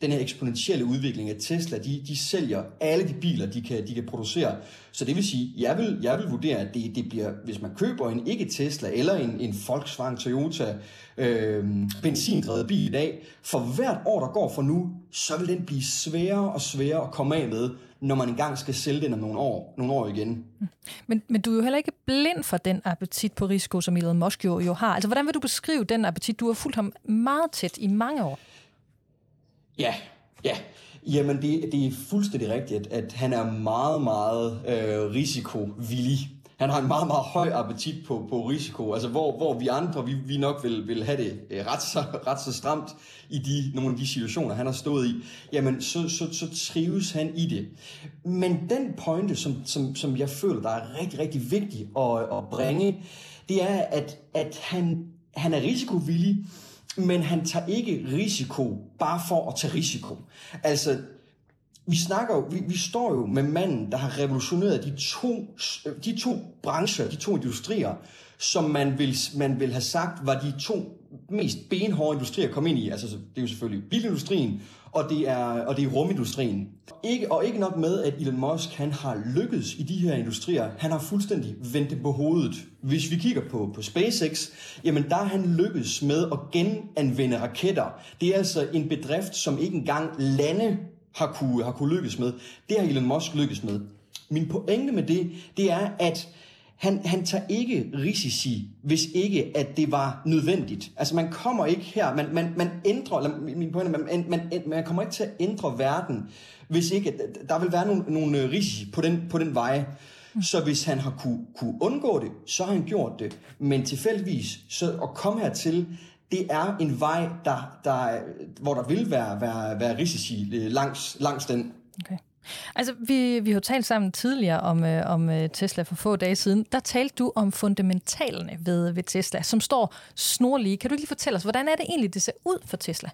den her eksponentielle udvikling af Tesla, de, de sælger alle de biler, de kan, de kan producere. Så det vil sige, jeg vil, jeg vil vurdere, at det, det bliver, hvis man køber en ikke Tesla eller en, en Volkswagen Toyota øh, benzindrevet bil i dag, for hvert år, der går for nu, så vil den blive sværere og sværere at komme af med, når man engang skal sælge den om nogle år, nogle år igen. Men, men du er jo heller ikke blind for den appetit på risiko, som Elon Musk jo, jo har. Altså, hvordan vil du beskrive den appetit? Du har fulgt ham meget tæt i mange år. Ja, ja. Jamen, det, det er fuldstændig rigtigt, at, at han er meget, meget øh, risikovillig han har en meget, meget høj appetit på, på risiko, altså hvor, hvor vi andre, vi, vi nok vil, vil have det øh, ret, så, ret så stramt i de, nogle af de situationer, han har stået i, jamen så, så, så trives han i det. Men den pointe, som, som, som jeg føler, der er rigtig, rigtig vigtig at, at bringe, det er, at, at han, han er risikovillig, men han tager ikke risiko bare for at tage risiko. Altså, vi snakker jo, vi, vi står jo med manden, der har revolutioneret de to, de to brancher, de to industrier, som man vil, man vil have sagt var de to mest benhårde industrier at komme ind i. Altså, det er jo selvfølgelig bilindustrien, og det er, og det er rumindustrien. Ikke, og ikke nok med, at Elon Musk han har lykkedes i de her industrier. Han har fuldstændig vendt det på hovedet. Hvis vi kigger på, på SpaceX, jamen der har han lykkedes med at genanvende raketter. Det er altså en bedrift, som ikke engang lande har kunne, har kunne lykkes med. Det har Elon Musk lykkes med. Min pointe med det, det er, at han, han tager ikke risici, hvis ikke at det var nødvendigt. Altså man kommer ikke her, man, man, man ændrer, eller min pointe, man, man, man kommer ikke til at ændre verden, hvis ikke, der vil være nogle, nogle risici på den, på den vej. Mm. Så hvis han har kunne, kunne undgå det, så har han gjort det. Men tilfældigvis, så at komme hertil, det er en vej, der, der, hvor der vil være, være, være risici øh, langs, langs den. Okay. Altså, vi, vi har talt sammen tidligere om, øh, om øh, Tesla for få dage siden. Der talte du om fundamentalerne ved, ved Tesla, som står snorlige. Kan du lige fortælle os, hvordan er det egentlig, det ser ud for Tesla?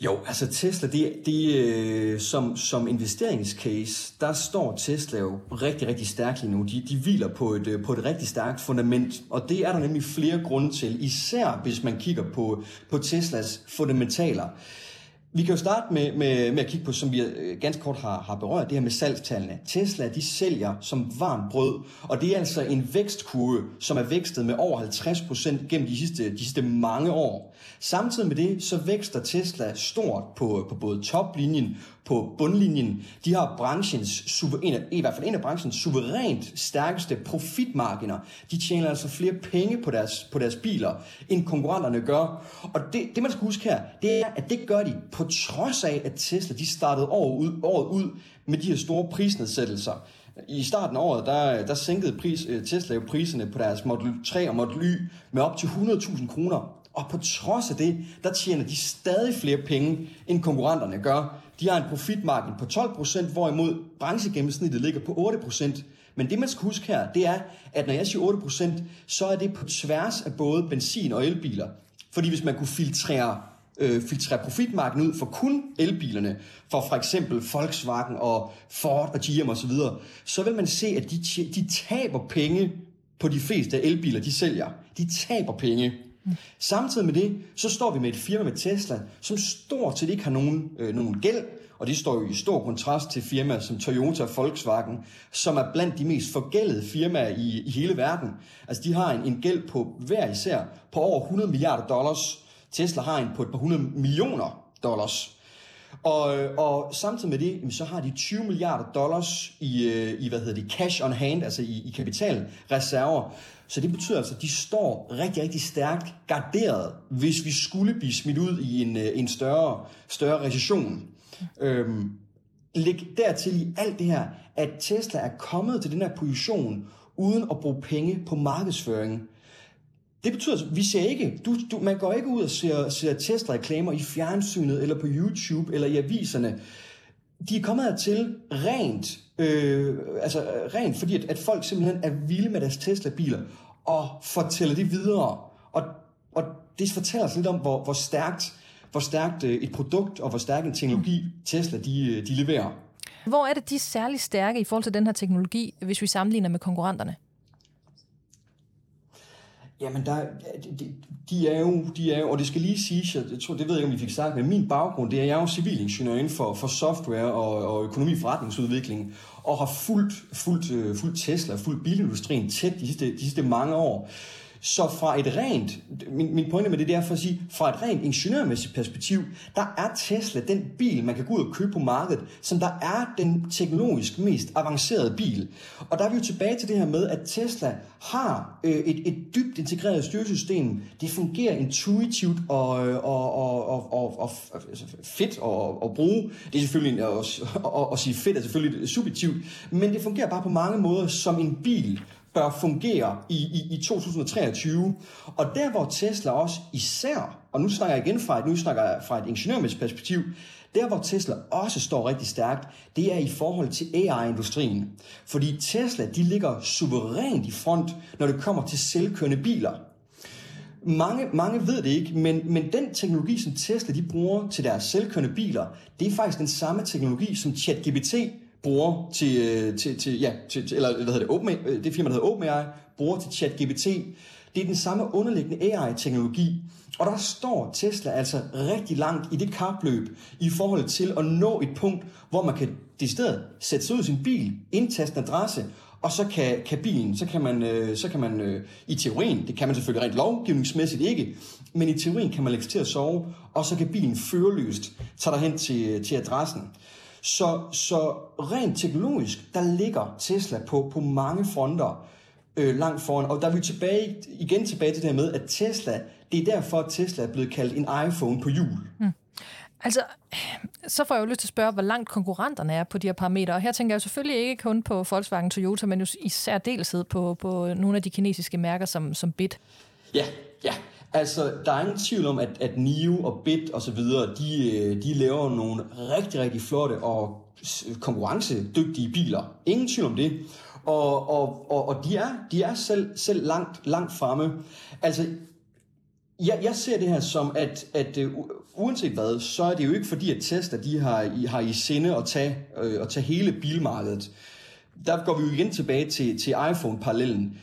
Jo, altså Tesla, det, det, øh, som, som investeringscase, der står Tesla jo rigtig, rigtig stærkt lige nu. De, de hviler på et, øh, på et rigtig stærkt fundament, og det er der nemlig flere grunde til, især hvis man kigger på, på Teslas fundamentaler. Vi kan jo starte med, med, med at kigge på, som vi øh, ganske kort har, har berørt, det her med salgstallene. Tesla, de sælger som varmt brød, og det er altså en vækstkurve, som er vækstet med over 50% gennem de sidste, de sidste mange år. Samtidig med det, så vækster Tesla stort på, på både toplinjen på bundlinjen. De har branchens, en i hvert fald en af branchens suverænt stærkeste profitmarginer. De tjener altså flere penge på deres, på deres biler, end konkurrenterne gør. Og det, det man skal huske her, det er, at det gør de på trods af, at Tesla de startede året ud, året ud med de her store prisnedsættelser. I starten af året, der, der sænkede pris, øh, Tesla jo priserne på deres Model 3 og Model Y med op til 100.000 kroner. Og på trods af det, der tjener de stadig flere penge, end konkurrenterne gør. De har en profitmargin på 12%, hvorimod branchegennemsnittet ligger på 8%. Men det man skal huske her, det er, at når jeg siger 8%, så er det på tværs af både benzin- og elbiler. Fordi hvis man kunne filtrere øh, filtrere profitmarken ud for kun elbilerne, for for eksempel Volkswagen og Ford og GM osv., så, så vil man se, at de, de taber penge på de fleste af elbiler, de sælger. De taber penge. Samtidig med det, så står vi med et firma med Tesla, som stort set ikke har nogen, øh, nogen gæld, og det står jo i stor kontrast til firmaer som Toyota og Volkswagen, som er blandt de mest forgældede firmaer i, i hele verden. Altså de har en, en gæld på hver især på over 100 milliarder dollars. Tesla har en på et par hundrede millioner dollars. Og, øh, og samtidig med det, så har de 20 milliarder dollars i, øh, i hvad hedder det, cash on hand, altså i, i kapitalreserver. Så det betyder altså, at de står rigtig, rigtig stærkt garderet, hvis vi skulle blive smidt ud i en, øh, en større, større recession. Øhm, læg dertil i alt det her, at Tesla er kommet til den her position, uden at bruge penge på markedsføring. Det betyder, at vi ser ikke, du, du, man går ikke ud og ser, ser Tesla-reklamer i fjernsynet, eller på YouTube, eller i aviserne. De er kommet hertil rent, øh, altså rent fordi, at, at folk simpelthen er vilde med deres Tesla-biler, og fortæller det videre. Og, og det fortæller os lidt om, hvor, hvor stærkt, hvor stærkt øh, et produkt, og hvor stærk en teknologi Tesla de, øh, de leverer. Hvor er det, de er særlig stærke i forhold til den her teknologi, hvis vi sammenligner med konkurrenterne? Jamen, der, de, de, er jo, de er jo, og det skal lige sige, jeg tror, det ved jeg ikke, om vi fik sagt, men min baggrund, det er, jeg er jo civilingeniør inden for, for software og, og økonomi forretningsudvikling, og har fulgt, fulgt, øh, fulgt Tesla, fulgt bilindustrien tæt de sidste, de sidste mange år. Så fra et rent, min, min pointe med det, det er for at sige, fra et rent ingeniørmæssigt perspektiv, der er Tesla den bil, man kan gå ud og købe på markedet, som der er den teknologisk mest avancerede bil. Og der er vi jo tilbage til det her med, at Tesla har øh, et, et dybt integreret styresystem. Det fungerer intuitivt og, øh, og, og, og, og, og altså, fedt at, at bruge. Det er selvfølgelig, at, at, at sige fedt er selvfølgelig subjektivt, men det fungerer bare på mange måder som en bil, bør fungere i, i, i 2023. Og der hvor Tesla også især, og nu snakker jeg igen fra et, nu snakker jeg fra et ingeniørmæssigt perspektiv, der hvor Tesla også står rigtig stærkt, det er i forhold til AI-industrien. Fordi Tesla, de ligger suverænt i front, når det kommer til selvkørende biler. Mange, mange ved det ikke, men, men den teknologi, som Tesla de bruger til deres selvkørende biler, det er faktisk den samme teknologi, som ChatGPT bruger til, øh, til, til, ja, til, til eller hvad hedder det, Open, øh, det firma, der hedder OpenAI, bruger til ChatGPT. Det er den samme underliggende AI-teknologi, og der står Tesla altså rigtig langt i det kapløb i forhold til at nå et punkt, hvor man kan det sted sætte sig ud i sin bil, indtaste en adresse, og så kan, kan bilen, så kan man, øh, så kan man øh, i teorien, det kan man selvfølgelig rent lovgivningsmæssigt ikke, men i teorien kan man lægge til at sove, og så kan bilen føreløst tage dig hen til, til adressen. Så, så rent teknologisk, der ligger Tesla på, på mange fronter øh, langt foran. Og der er vi tilbage, igen tilbage til det her med, at Tesla, det er derfor, at Tesla er blevet kaldt en iPhone på hjul. Mm. Altså, så får jeg jo lyst til at spørge, hvor langt konkurrenterne er på de her parametre. Og her tænker jeg jo selvfølgelig ikke kun på Volkswagen Toyota, men jo især delsid på, på nogle af de kinesiske mærker som, som BIT. Ja, ja. Altså, der er ingen tvivl om, at, at NIO og BIT og så videre, de, øh, de laver nogle rigtig, rigtig flotte og konkurrencedygtige biler. Ingen tvivl om det. Og, og, og, og de er, de er selv, selv langt, langt fremme. Altså, jeg, jeg ser det her som, at, at øh, uanset hvad, så er det jo ikke fordi, at Tesla de har, I, har i sinde at tage, øh, at tage hele bilmarkedet. Der går vi jo igen tilbage til, til iPhone-parallellen.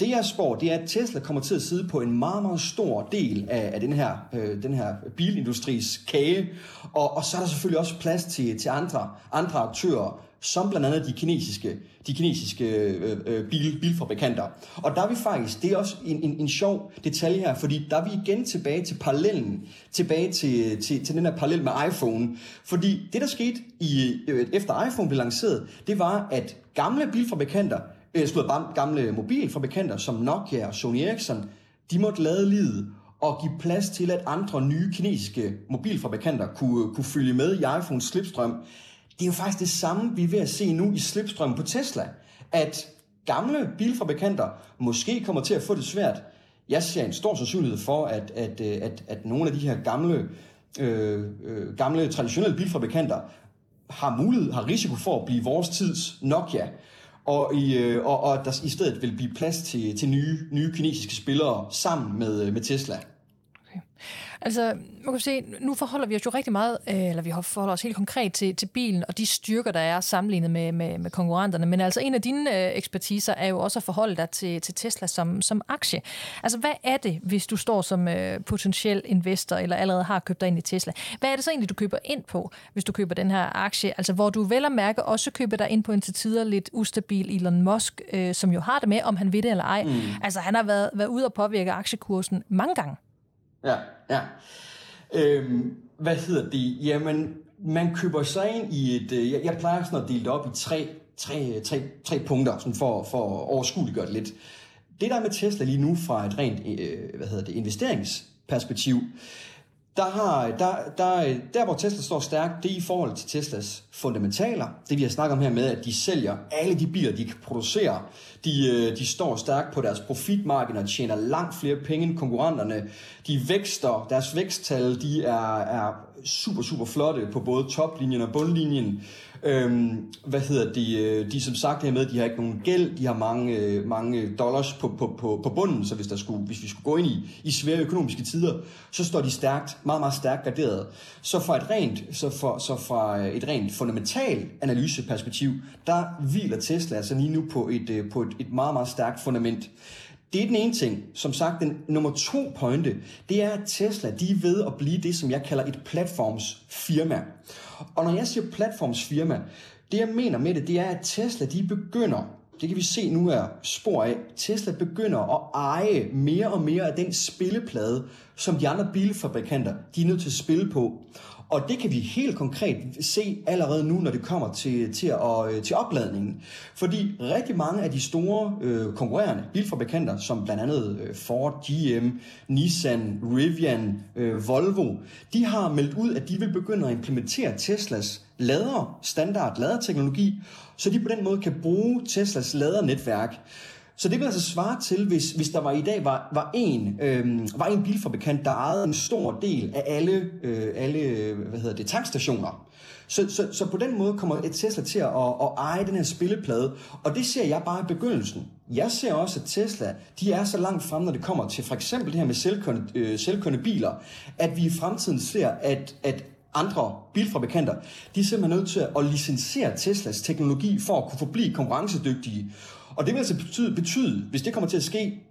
Det jeg spår, det er, at Tesla kommer til at sidde på en meget, meget stor del af, af den, her, øh, den her bilindustris kage. Og, og så er der selvfølgelig også plads til, til andre, andre aktører, som blandt andet de kinesiske, de kinesiske øh, øh, bil, bilfabrikanter. Og der er vi faktisk, det er også en, en, en sjov detalje her, fordi der er vi igen tilbage til parallellen, tilbage til, til, til den her parallel med iPhone. Fordi det, der skete i, øh, efter iPhone blev lanceret, det var, at gamle bilfabrikanter, øh, bare gamle mobilfabrikanter som Nokia og Sony Ericsson, de måtte lade livet og give plads til, at andre nye kinesiske mobilfabrikanter kunne, kunne følge med i iPhones slipstrøm det er jo faktisk det samme, vi er ved at se nu i slipstrømmen på Tesla. At gamle bilfabrikanter måske kommer til at få det svært. Jeg ser en stor sandsynlighed for, at, at, øh, at, at nogle af de her gamle, øh, øh, gamle traditionelle bilfabrikanter har mulighed, har risiko for at blive vores tids Nokia. Og, i, øh, og, og der i stedet vil blive plads til, til nye, nye kinesiske spillere sammen med, øh, med Tesla. Altså, man kan se, nu forholder vi os jo rigtig meget, øh, eller vi forholder os helt konkret til, til bilen og de styrker, der er sammenlignet med, med, med konkurrenterne. Men altså, en af dine øh, ekspertiser er jo også at forholde dig til, til Tesla som, som aktie. Altså, hvad er det, hvis du står som øh, potentiel investor, eller allerede har købt dig ind i Tesla? Hvad er det så egentlig, du køber ind på, hvis du køber den her aktie? Altså, hvor du vel at mærke også køber dig ind på en til tider lidt ustabil Elon Musk, øh, som jo har det med, om han ved det eller ej. Mm. Altså, han har været, været ude og påvirke aktiekursen mange gange. Ja, ja. Øhm, hvad hedder det? Jamen, man køber sig ind i et... Øh, jeg, jeg plejer sådan at dele det op i tre, tre, tre, tre punkter, sådan for, for at overskueliggøre det lidt. Det der med Tesla lige nu fra et rent øh, hvad hedder det, investeringsperspektiv, der, har, der, der, der hvor Tesla står stærkt, det er i forhold til Teslas fundamentaler. Det vi har snakket om her med, at de sælger alle de biler, de kan producere. De, øh, de står stærkt på deres profitmarked og tjener langt flere penge end konkurrenterne. De vækster, deres væksttal, de er, er super, super flotte på både toplinjen og bundlinjen. Øhm, hvad hedder de? Øh, de som sagt her med, de har ikke nogen gæld, de har mange, øh, mange dollars på, på, på, på bunden, så hvis, der skulle, hvis vi skulle gå ind i, i svære økonomiske tider, så står de stærkt, meget, meget stærkt graderet. Så fra et rent, så for, så fra øh, et rent fundamental analyseperspektiv, der hviler Tesla altså lige nu på et, på et, et meget, meget stærkt fundament. Det er den ene ting. Som sagt, den nummer to pointe, det er, at Tesla de er ved at blive det, som jeg kalder et platformsfirma. Og når jeg siger platformsfirma, det jeg mener med det, det er, at Tesla de begynder, det kan vi se nu er spor af, Tesla begynder at eje mere og mere af den spilleplade, som de andre bilfabrikanter de er nødt til at spille på. Og det kan vi helt konkret se allerede nu, når det kommer til, til, at, øh, til opladningen. Fordi rigtig mange af de store øh, konkurrerende bilfabrikanter, som blandt andet øh, Ford, GM, Nissan, Rivian, øh, Volvo, de har meldt ud, at de vil begynde at implementere Teslas lader, standard laderteknologi, så de på den måde kan bruge Teslas ladernetværk. Så det vil altså svare til, hvis, hvis der var i dag var, var, en, øh, var en bilfabrikant, der ejede en stor del af alle, øh, alle hvad hedder det, tankstationer. Så, så, så på den måde kommer et Tesla til at, at, at eje den her spilleplade, og det ser jeg bare i begyndelsen. Jeg ser også, at Tesla de er så langt frem, når det kommer til for eksempel det her med selvkørende, øh, selvkørende biler, at vi i fremtiden ser, at, at andre bilfabrikanter, de er simpelthen nødt til at licensere Teslas teknologi for at kunne forblive konkurrencedygtige. Og det vil altså betyde, betyde, hvis det kommer til at ske,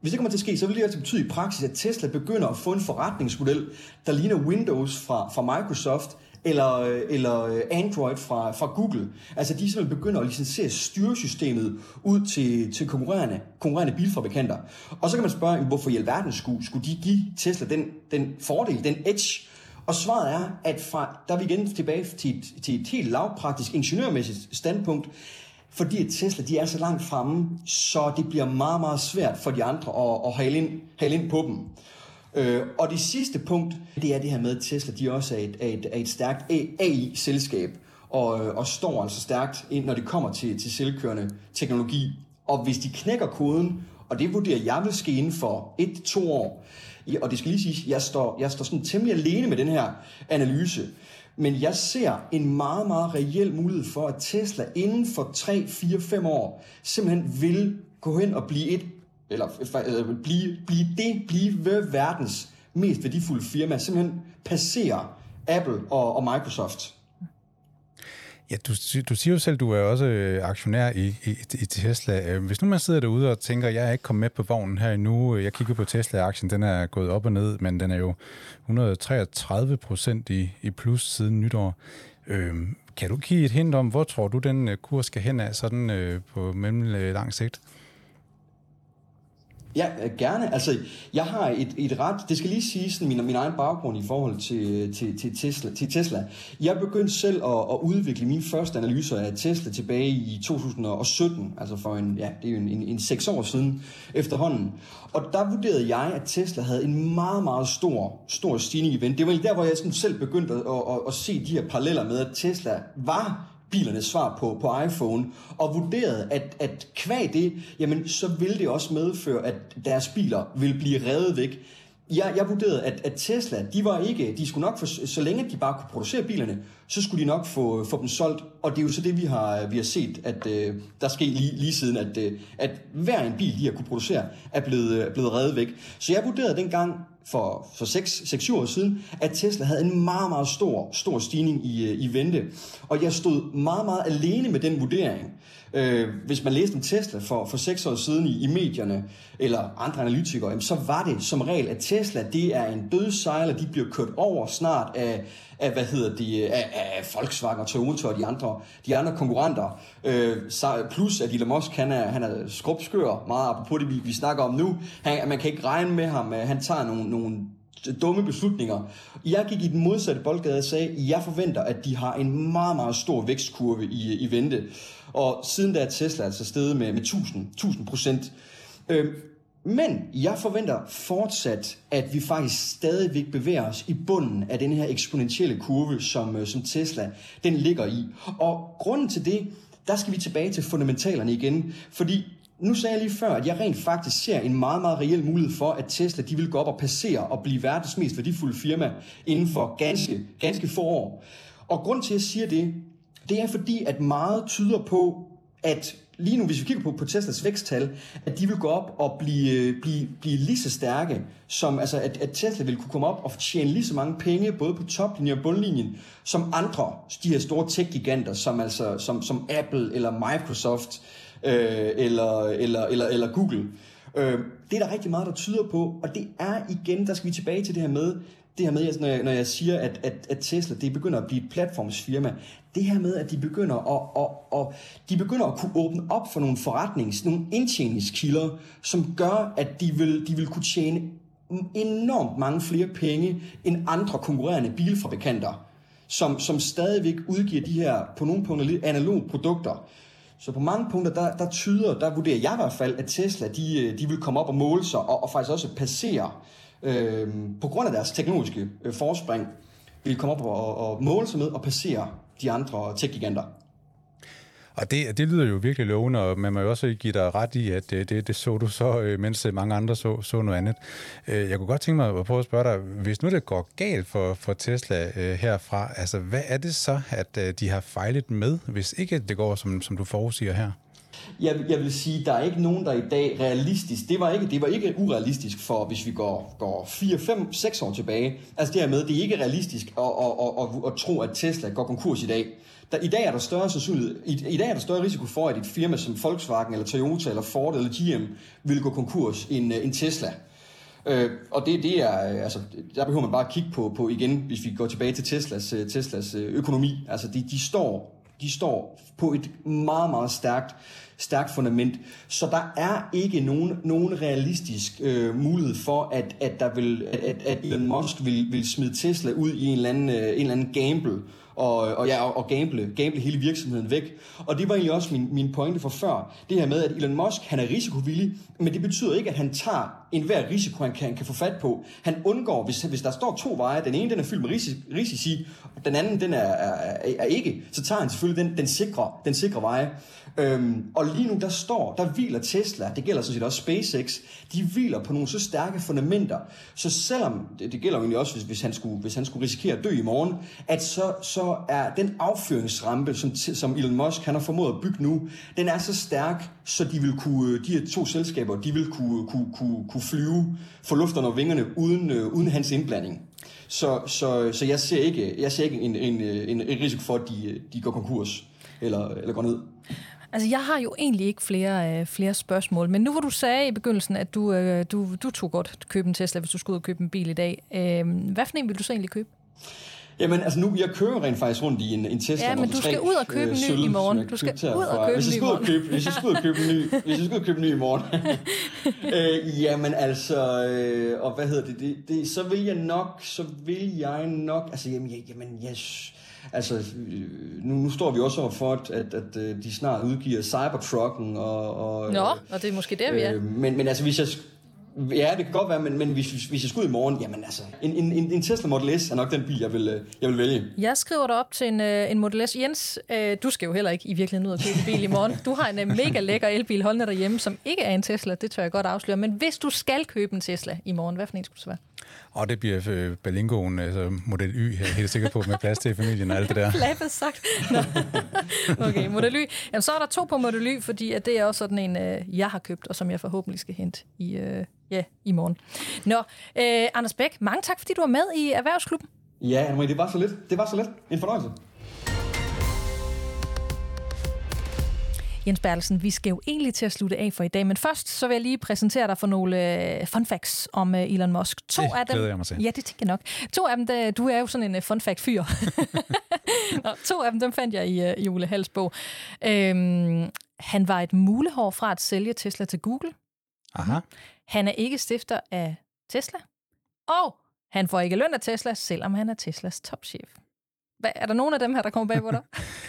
hvis det kommer til at ske, så vil det altså betyde i praksis, at Tesla begynder at få en forretningsmodel, der ligner Windows fra, fra Microsoft, eller, eller øh, Android fra, fra Google. Altså de simpelthen begynder at licensere styresystemet ud til, til konkurrerende, konkurrerende bilfabrikanter. Og så kan man spørge, hvorfor i alverden skulle, skulle de give Tesla den, den fordel, den edge, og svaret er, at fra, der er vi igen tilbage til et, til et helt lavpraktisk ingeniørmæssigt standpunkt, fordi at Tesla de er så langt fremme, så det bliver meget, meget svært for de andre at, at hale, ind, hale ind på dem. Øh, og det sidste punkt, det er det her med, at Tesla de også er et, er et, er et stærkt AI-selskab, og, øh, og står altså stærkt ind, når det kommer til, til selvkørende teknologi. Og hvis de knækker koden, og det vurderer jeg vil ske inden for et, to år, og det skal lige sige, jeg står, jeg står sådan temmelig alene med den her analyse, men jeg ser en meget, meget reel mulighed for, at Tesla inden for 3, 4, 5 år simpelthen vil gå hen og blive et, eller øh, blive, blive det, blive verdens mest værdifulde firma, simpelthen passere Apple og, og Microsoft. Ja, du, du siger jo selv, du er også øh, aktionær i, i, i Tesla. Øh, hvis nu man sidder derude og tænker, jeg er ikke kommet med på vognen her endnu, øh, jeg kigger på Tesla-aktien, den er gået op og ned, men den er jo 133 procent i, i plus siden nytår. Øh, kan du give et hint om, hvor tror du, den øh, kurs skal hen af sådan øh, på mellem lang sigt? Ja, øh, gerne. Altså, jeg har et, et ret, det skal lige sige sådan min, min egen baggrund i forhold til, til, til, Tesla, til Tesla. Jeg begyndte selv at, at udvikle mine første analyser af Tesla tilbage i 2017, altså for en, ja, det er jo en, en, en seks år siden efterhånden. Og der vurderede jeg, at Tesla havde en meget, meget stor, stor stigning i vent. Det var der, hvor jeg sådan selv begyndte at, at, at se de her paralleller med, at Tesla var bilernes svar på, på iPhone, og vurderede, at, at kvæg det, jamen så vil det også medføre, at deres biler vil blive revet væk. Jeg, jeg vurderede, at, at Tesla, de var ikke, de skulle nok, for, så længe de bare kunne producere bilerne, så skulle de nok få, få dem solgt. Og det er jo så det, vi har, vi har set, at øh, der sker lige, lige siden, at, øh, at hver en bil, de har kunne producere, er blevet, øh, blevet revet væk. Så jeg vurderede dengang, for, for 6-7 år siden, at Tesla havde en meget, meget stor, stor stigning i, øh, i vente. Og jeg stod meget, meget alene med den vurdering. Øh, hvis man læste en Tesla for, for 6 år siden i, i medierne, eller andre analytikere, jamen, så var det som regel, at Tesla det er en dødsejler, de bliver kørt over snart af, af hvad hedder de, af, af Volkswagen og Toyota og de andre, de andre konkurrenter. Øh, plus at Elon Musk, han er, han er skrubskør, meget apropos det, vi, vi snakker om nu. Han, man kan ikke regne med ham, øh, han tager nogle, nogle dumme beslutninger. Jeg gik i den modsatte boldgade og sagde, at jeg forventer, at de har en meget, meget stor vækstkurve i, i vente. Og siden da er Tesla altså steget med, med 1000, 1000 procent. Øh, men jeg forventer fortsat, at vi faktisk stadigvæk bevæger os i bunden af den her eksponentielle kurve, som, øh, som Tesla den ligger i. Og grunden til det, der skal vi tilbage til fundamentalerne igen, fordi nu sagde jeg lige før, at jeg rent faktisk ser en meget, meget reel mulighed for, at Tesla de vil gå op og passere og blive verdens mest værdifulde firma inden for ganske, ganske få år. Og grund til, at jeg siger det, det er fordi, at meget tyder på, at lige nu, hvis vi kigger på, på Teslas væksttal, at de vil gå op og blive, øh, blive, blive lige så stærke, som altså, at, at Tesla vil kunne komme op og tjene lige så mange penge, både på toplinjen og bundlinjen, som andre, de her store tech-giganter, som, altså, som, som Apple eller Microsoft øh, eller, eller, eller, eller Google. Øh, det er der rigtig meget, der tyder på, og det er igen, der skal vi tilbage til det her med, det her med, altså, når jeg, når jeg siger, at, at, at Tesla det begynder at blive et platformsfirma, det her med, at de begynder at, at, at, de begynder at kunne åbne op for nogle forretnings, nogle indtjeningskilder, som gør, at de vil, de vil kunne tjene enormt mange flere penge end andre konkurrerende bilfabrikanter, som, som stadigvæk udgiver de her, på nogle punkter, lidt analoge produkter. Så på mange punkter, der, der tyder, der vurderer jeg i hvert fald, at Tesla, de, øh, de vil komme op og måle sig, og, og faktisk også passere, øh, på grund af deres teknologiske øh, forspring, vil komme op og, og måle sig med og passere de andre tech-giganter. Og det, det lyder jo virkelig lovende, og man må jo også give dig ret i, at det, det, det så du så, øh, mens øh, mange andre så, så noget andet. Jeg kunne godt tænke mig at prøve at spørge dig, hvis nu det går galt for, for Tesla herfra, altså hvad er det så, at de har fejlet med, hvis ikke det går, som, som du forudsiger her? Jeg, jeg vil sige, der er ikke nogen, der i dag realistisk, det var ikke, det var ikke urealistisk for, hvis vi går, går 4, 5, 6 år tilbage. Altså det her med, det er ikke realistisk at, at, at, at, at tro, at Tesla går konkurs i dag. Der, I dag er der større sandsynlighed, i, i dag er der større risiko for, at et firma som Volkswagen, eller Toyota, eller Ford, eller GM vil gå konkurs end, øh, end Tesla. Øh, og det, det er, øh, altså, der behøver man bare at kigge på, på igen, hvis vi går tilbage til Teslas, øh, Teslas økonomi. Altså, de, de, står, de står på et meget, meget stærkt stærkt fundament. Så der er ikke nogen, nogen realistisk øh, mulighed for, at, at, der vil, at, at Elon Musk vil, vil smide Tesla ud i en eller anden, øh, en eller anden gamble og, og, ja, og, gamble, gamble hele virksomheden væk. Og det var egentlig også min, min pointe for før. Det her med, at Elon Musk han er risikovillig, men det betyder ikke, at han tager enhver risiko, han kan, kan få fat på. Han undgår, hvis, hvis der står to veje, den ene den er fyldt med risici, risici og den anden den er, er, er, er ikke, så tager han selvfølgelig den, den, sikre, den sikre veje. Øhm, og lige nu der står, der hviler Tesla, det gælder sådan set også SpaceX, de hviler på nogle så stærke fundamenter, så selvom, det, det gælder jo egentlig også, hvis, hvis, han skulle, hvis han skulle risikere at dø i morgen, at så, så er den affyringsrampe, som, som Elon Musk han har formået at bygge nu, den er så stærk, så de vil kunne, øh, de her to selskaber, de vil kunne, kunne, kunne, kunne flyve, få luft under vingerne uden, øh, uden hans indblanding. Så, så, så jeg ser ikke, jeg ser ikke en, en, en, en risiko for, at de, øh, de går konkurs eller, eller går ned. Altså, jeg har jo egentlig ikke flere, øh, flere spørgsmål, men nu hvor du sagde i begyndelsen, at du, øh, du, du tog godt købe en Tesla, hvis du skulle ud og købe en bil i dag. Øh, hvad for en vil du så egentlig købe? Jamen, altså nu, jeg kører rent faktisk rundt i en, en Tesla Ja, men du skal 3, ud og købe en ny i morgen. Du skal ud og købe en ny i morgen. Købe, hvis jeg skulle ud og købe en ny, hvis jeg skulle købe en ny i morgen. øh, jamen altså, øh, og hvad hedder det, det, det, så vil jeg nok, så vil jeg nok, altså jamen, jamen yes, altså, nu, nu står vi også over for, at, at, at øh, de snart udgiver Cybertrucken. Og, og, Nå, og det er måske der, vi er. Øh, men, men altså, hvis jeg Ja, det kan godt være, men, men hvis, hvis jeg skulle ud i morgen, jamen altså, en, en, en Tesla Model S er nok den bil, jeg vil, øh, jeg vil vælge. Jeg skriver dig op til en, øh, en Model S. Jens, øh, du skal jo heller ikke i virkeligheden ud og købe en bil i morgen. Du har en mega lækker elbil holdende derhjemme, som ikke er en Tesla, det tør jeg godt afsløre. Men hvis du skal købe en Tesla i morgen, hvad for en skulle det være? Og det bliver øh, Berlingoen, altså Model Y, jeg er helt sikker på, med plads til familien og alt det der. Flappet sagt. Nå. Okay, Model Y. Jamen, så er der to på Model Y, fordi at det er også sådan en, øh, jeg har købt, og som jeg forhåbentlig skal hente i, øh, ja, i morgen. Nå, øh, Anders Bæk, mange tak, fordi du var med i Erhvervsklubben. Ja, men det var så lidt. Det var så lidt. En fornøjelse. Jens Bertelsen, vi skal jo egentlig til at slutte af for i dag, men først så vil jeg lige præsentere dig for nogle øh, fun facts om øh, Elon Musk. To det af dem, jeg mig til. Ja, det tænker jeg nok. To af dem, der, du er jo sådan en uh, fun fact fyr. Nå, to af dem, dem fandt jeg i, i Ole Hals bog. Øhm, han var et mulehår fra at sælge Tesla til Google. Aha. Han er ikke stifter af Tesla. Og han får ikke løn af Tesla, selvom han er Teslas topchef. Hvad, er der nogen af dem her, der kommer bag på dig?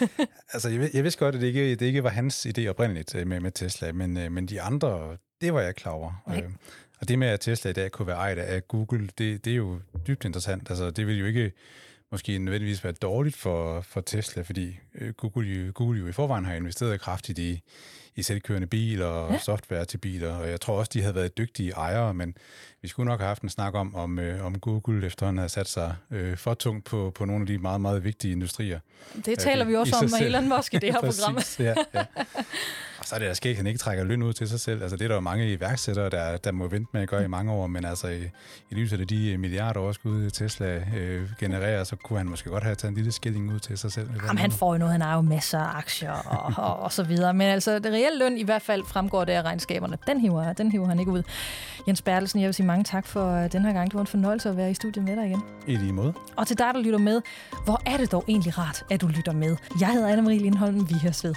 altså, jeg, jeg vidste godt, at det ikke, det ikke var hans idé oprindeligt øh, med, med Tesla, men, øh, men de andre, det var jeg klar over. Okay. Øh, og det med, at Tesla i dag kunne være ejet af Google, det, det er jo dybt interessant. Altså, det vil jo ikke måske nødvendigvis være dårligt for, for Tesla, fordi Google, Google jo i forvejen har investeret kraftigt i, i selvkørende biler og ja. software til biler, og jeg tror også, de havde været dygtige ejere, men vi skulle nok have haft en snak om, om, øh, om Google efterhånden havde sat sig øh, for tungt på, på nogle af de meget, meget vigtige industrier. Det taler øh, vi også om med Elon Musk i det her program. ja, ja. Og så er det da skægt, at han ikke trækker løn ud til sig selv. Altså, det er der jo mange iværksættere, der, der må vente med at gøre i mange år, men altså i, i lyset af de milliarder overskud, Tesla øh, genererer, så kunne han måske godt have taget en lille skilling ud til sig selv. Jamen, han får jo noget, han har jo masser af aktier og, og, og så videre. Men altså, det reelle løn i hvert fald fremgår det af regnskaberne. Den hiver, den hiver han ikke ud. Jens Bertelsen, jeg vil sige mange tak for øh, den her gang. Det var en fornøjelse at være i studiet med dig igen. I lige måde. Og til dig, der lytter med, hvor er det dog egentlig rart, at du lytter med. Jeg hedder Anna-Marie Lindholm. Vi høres ved.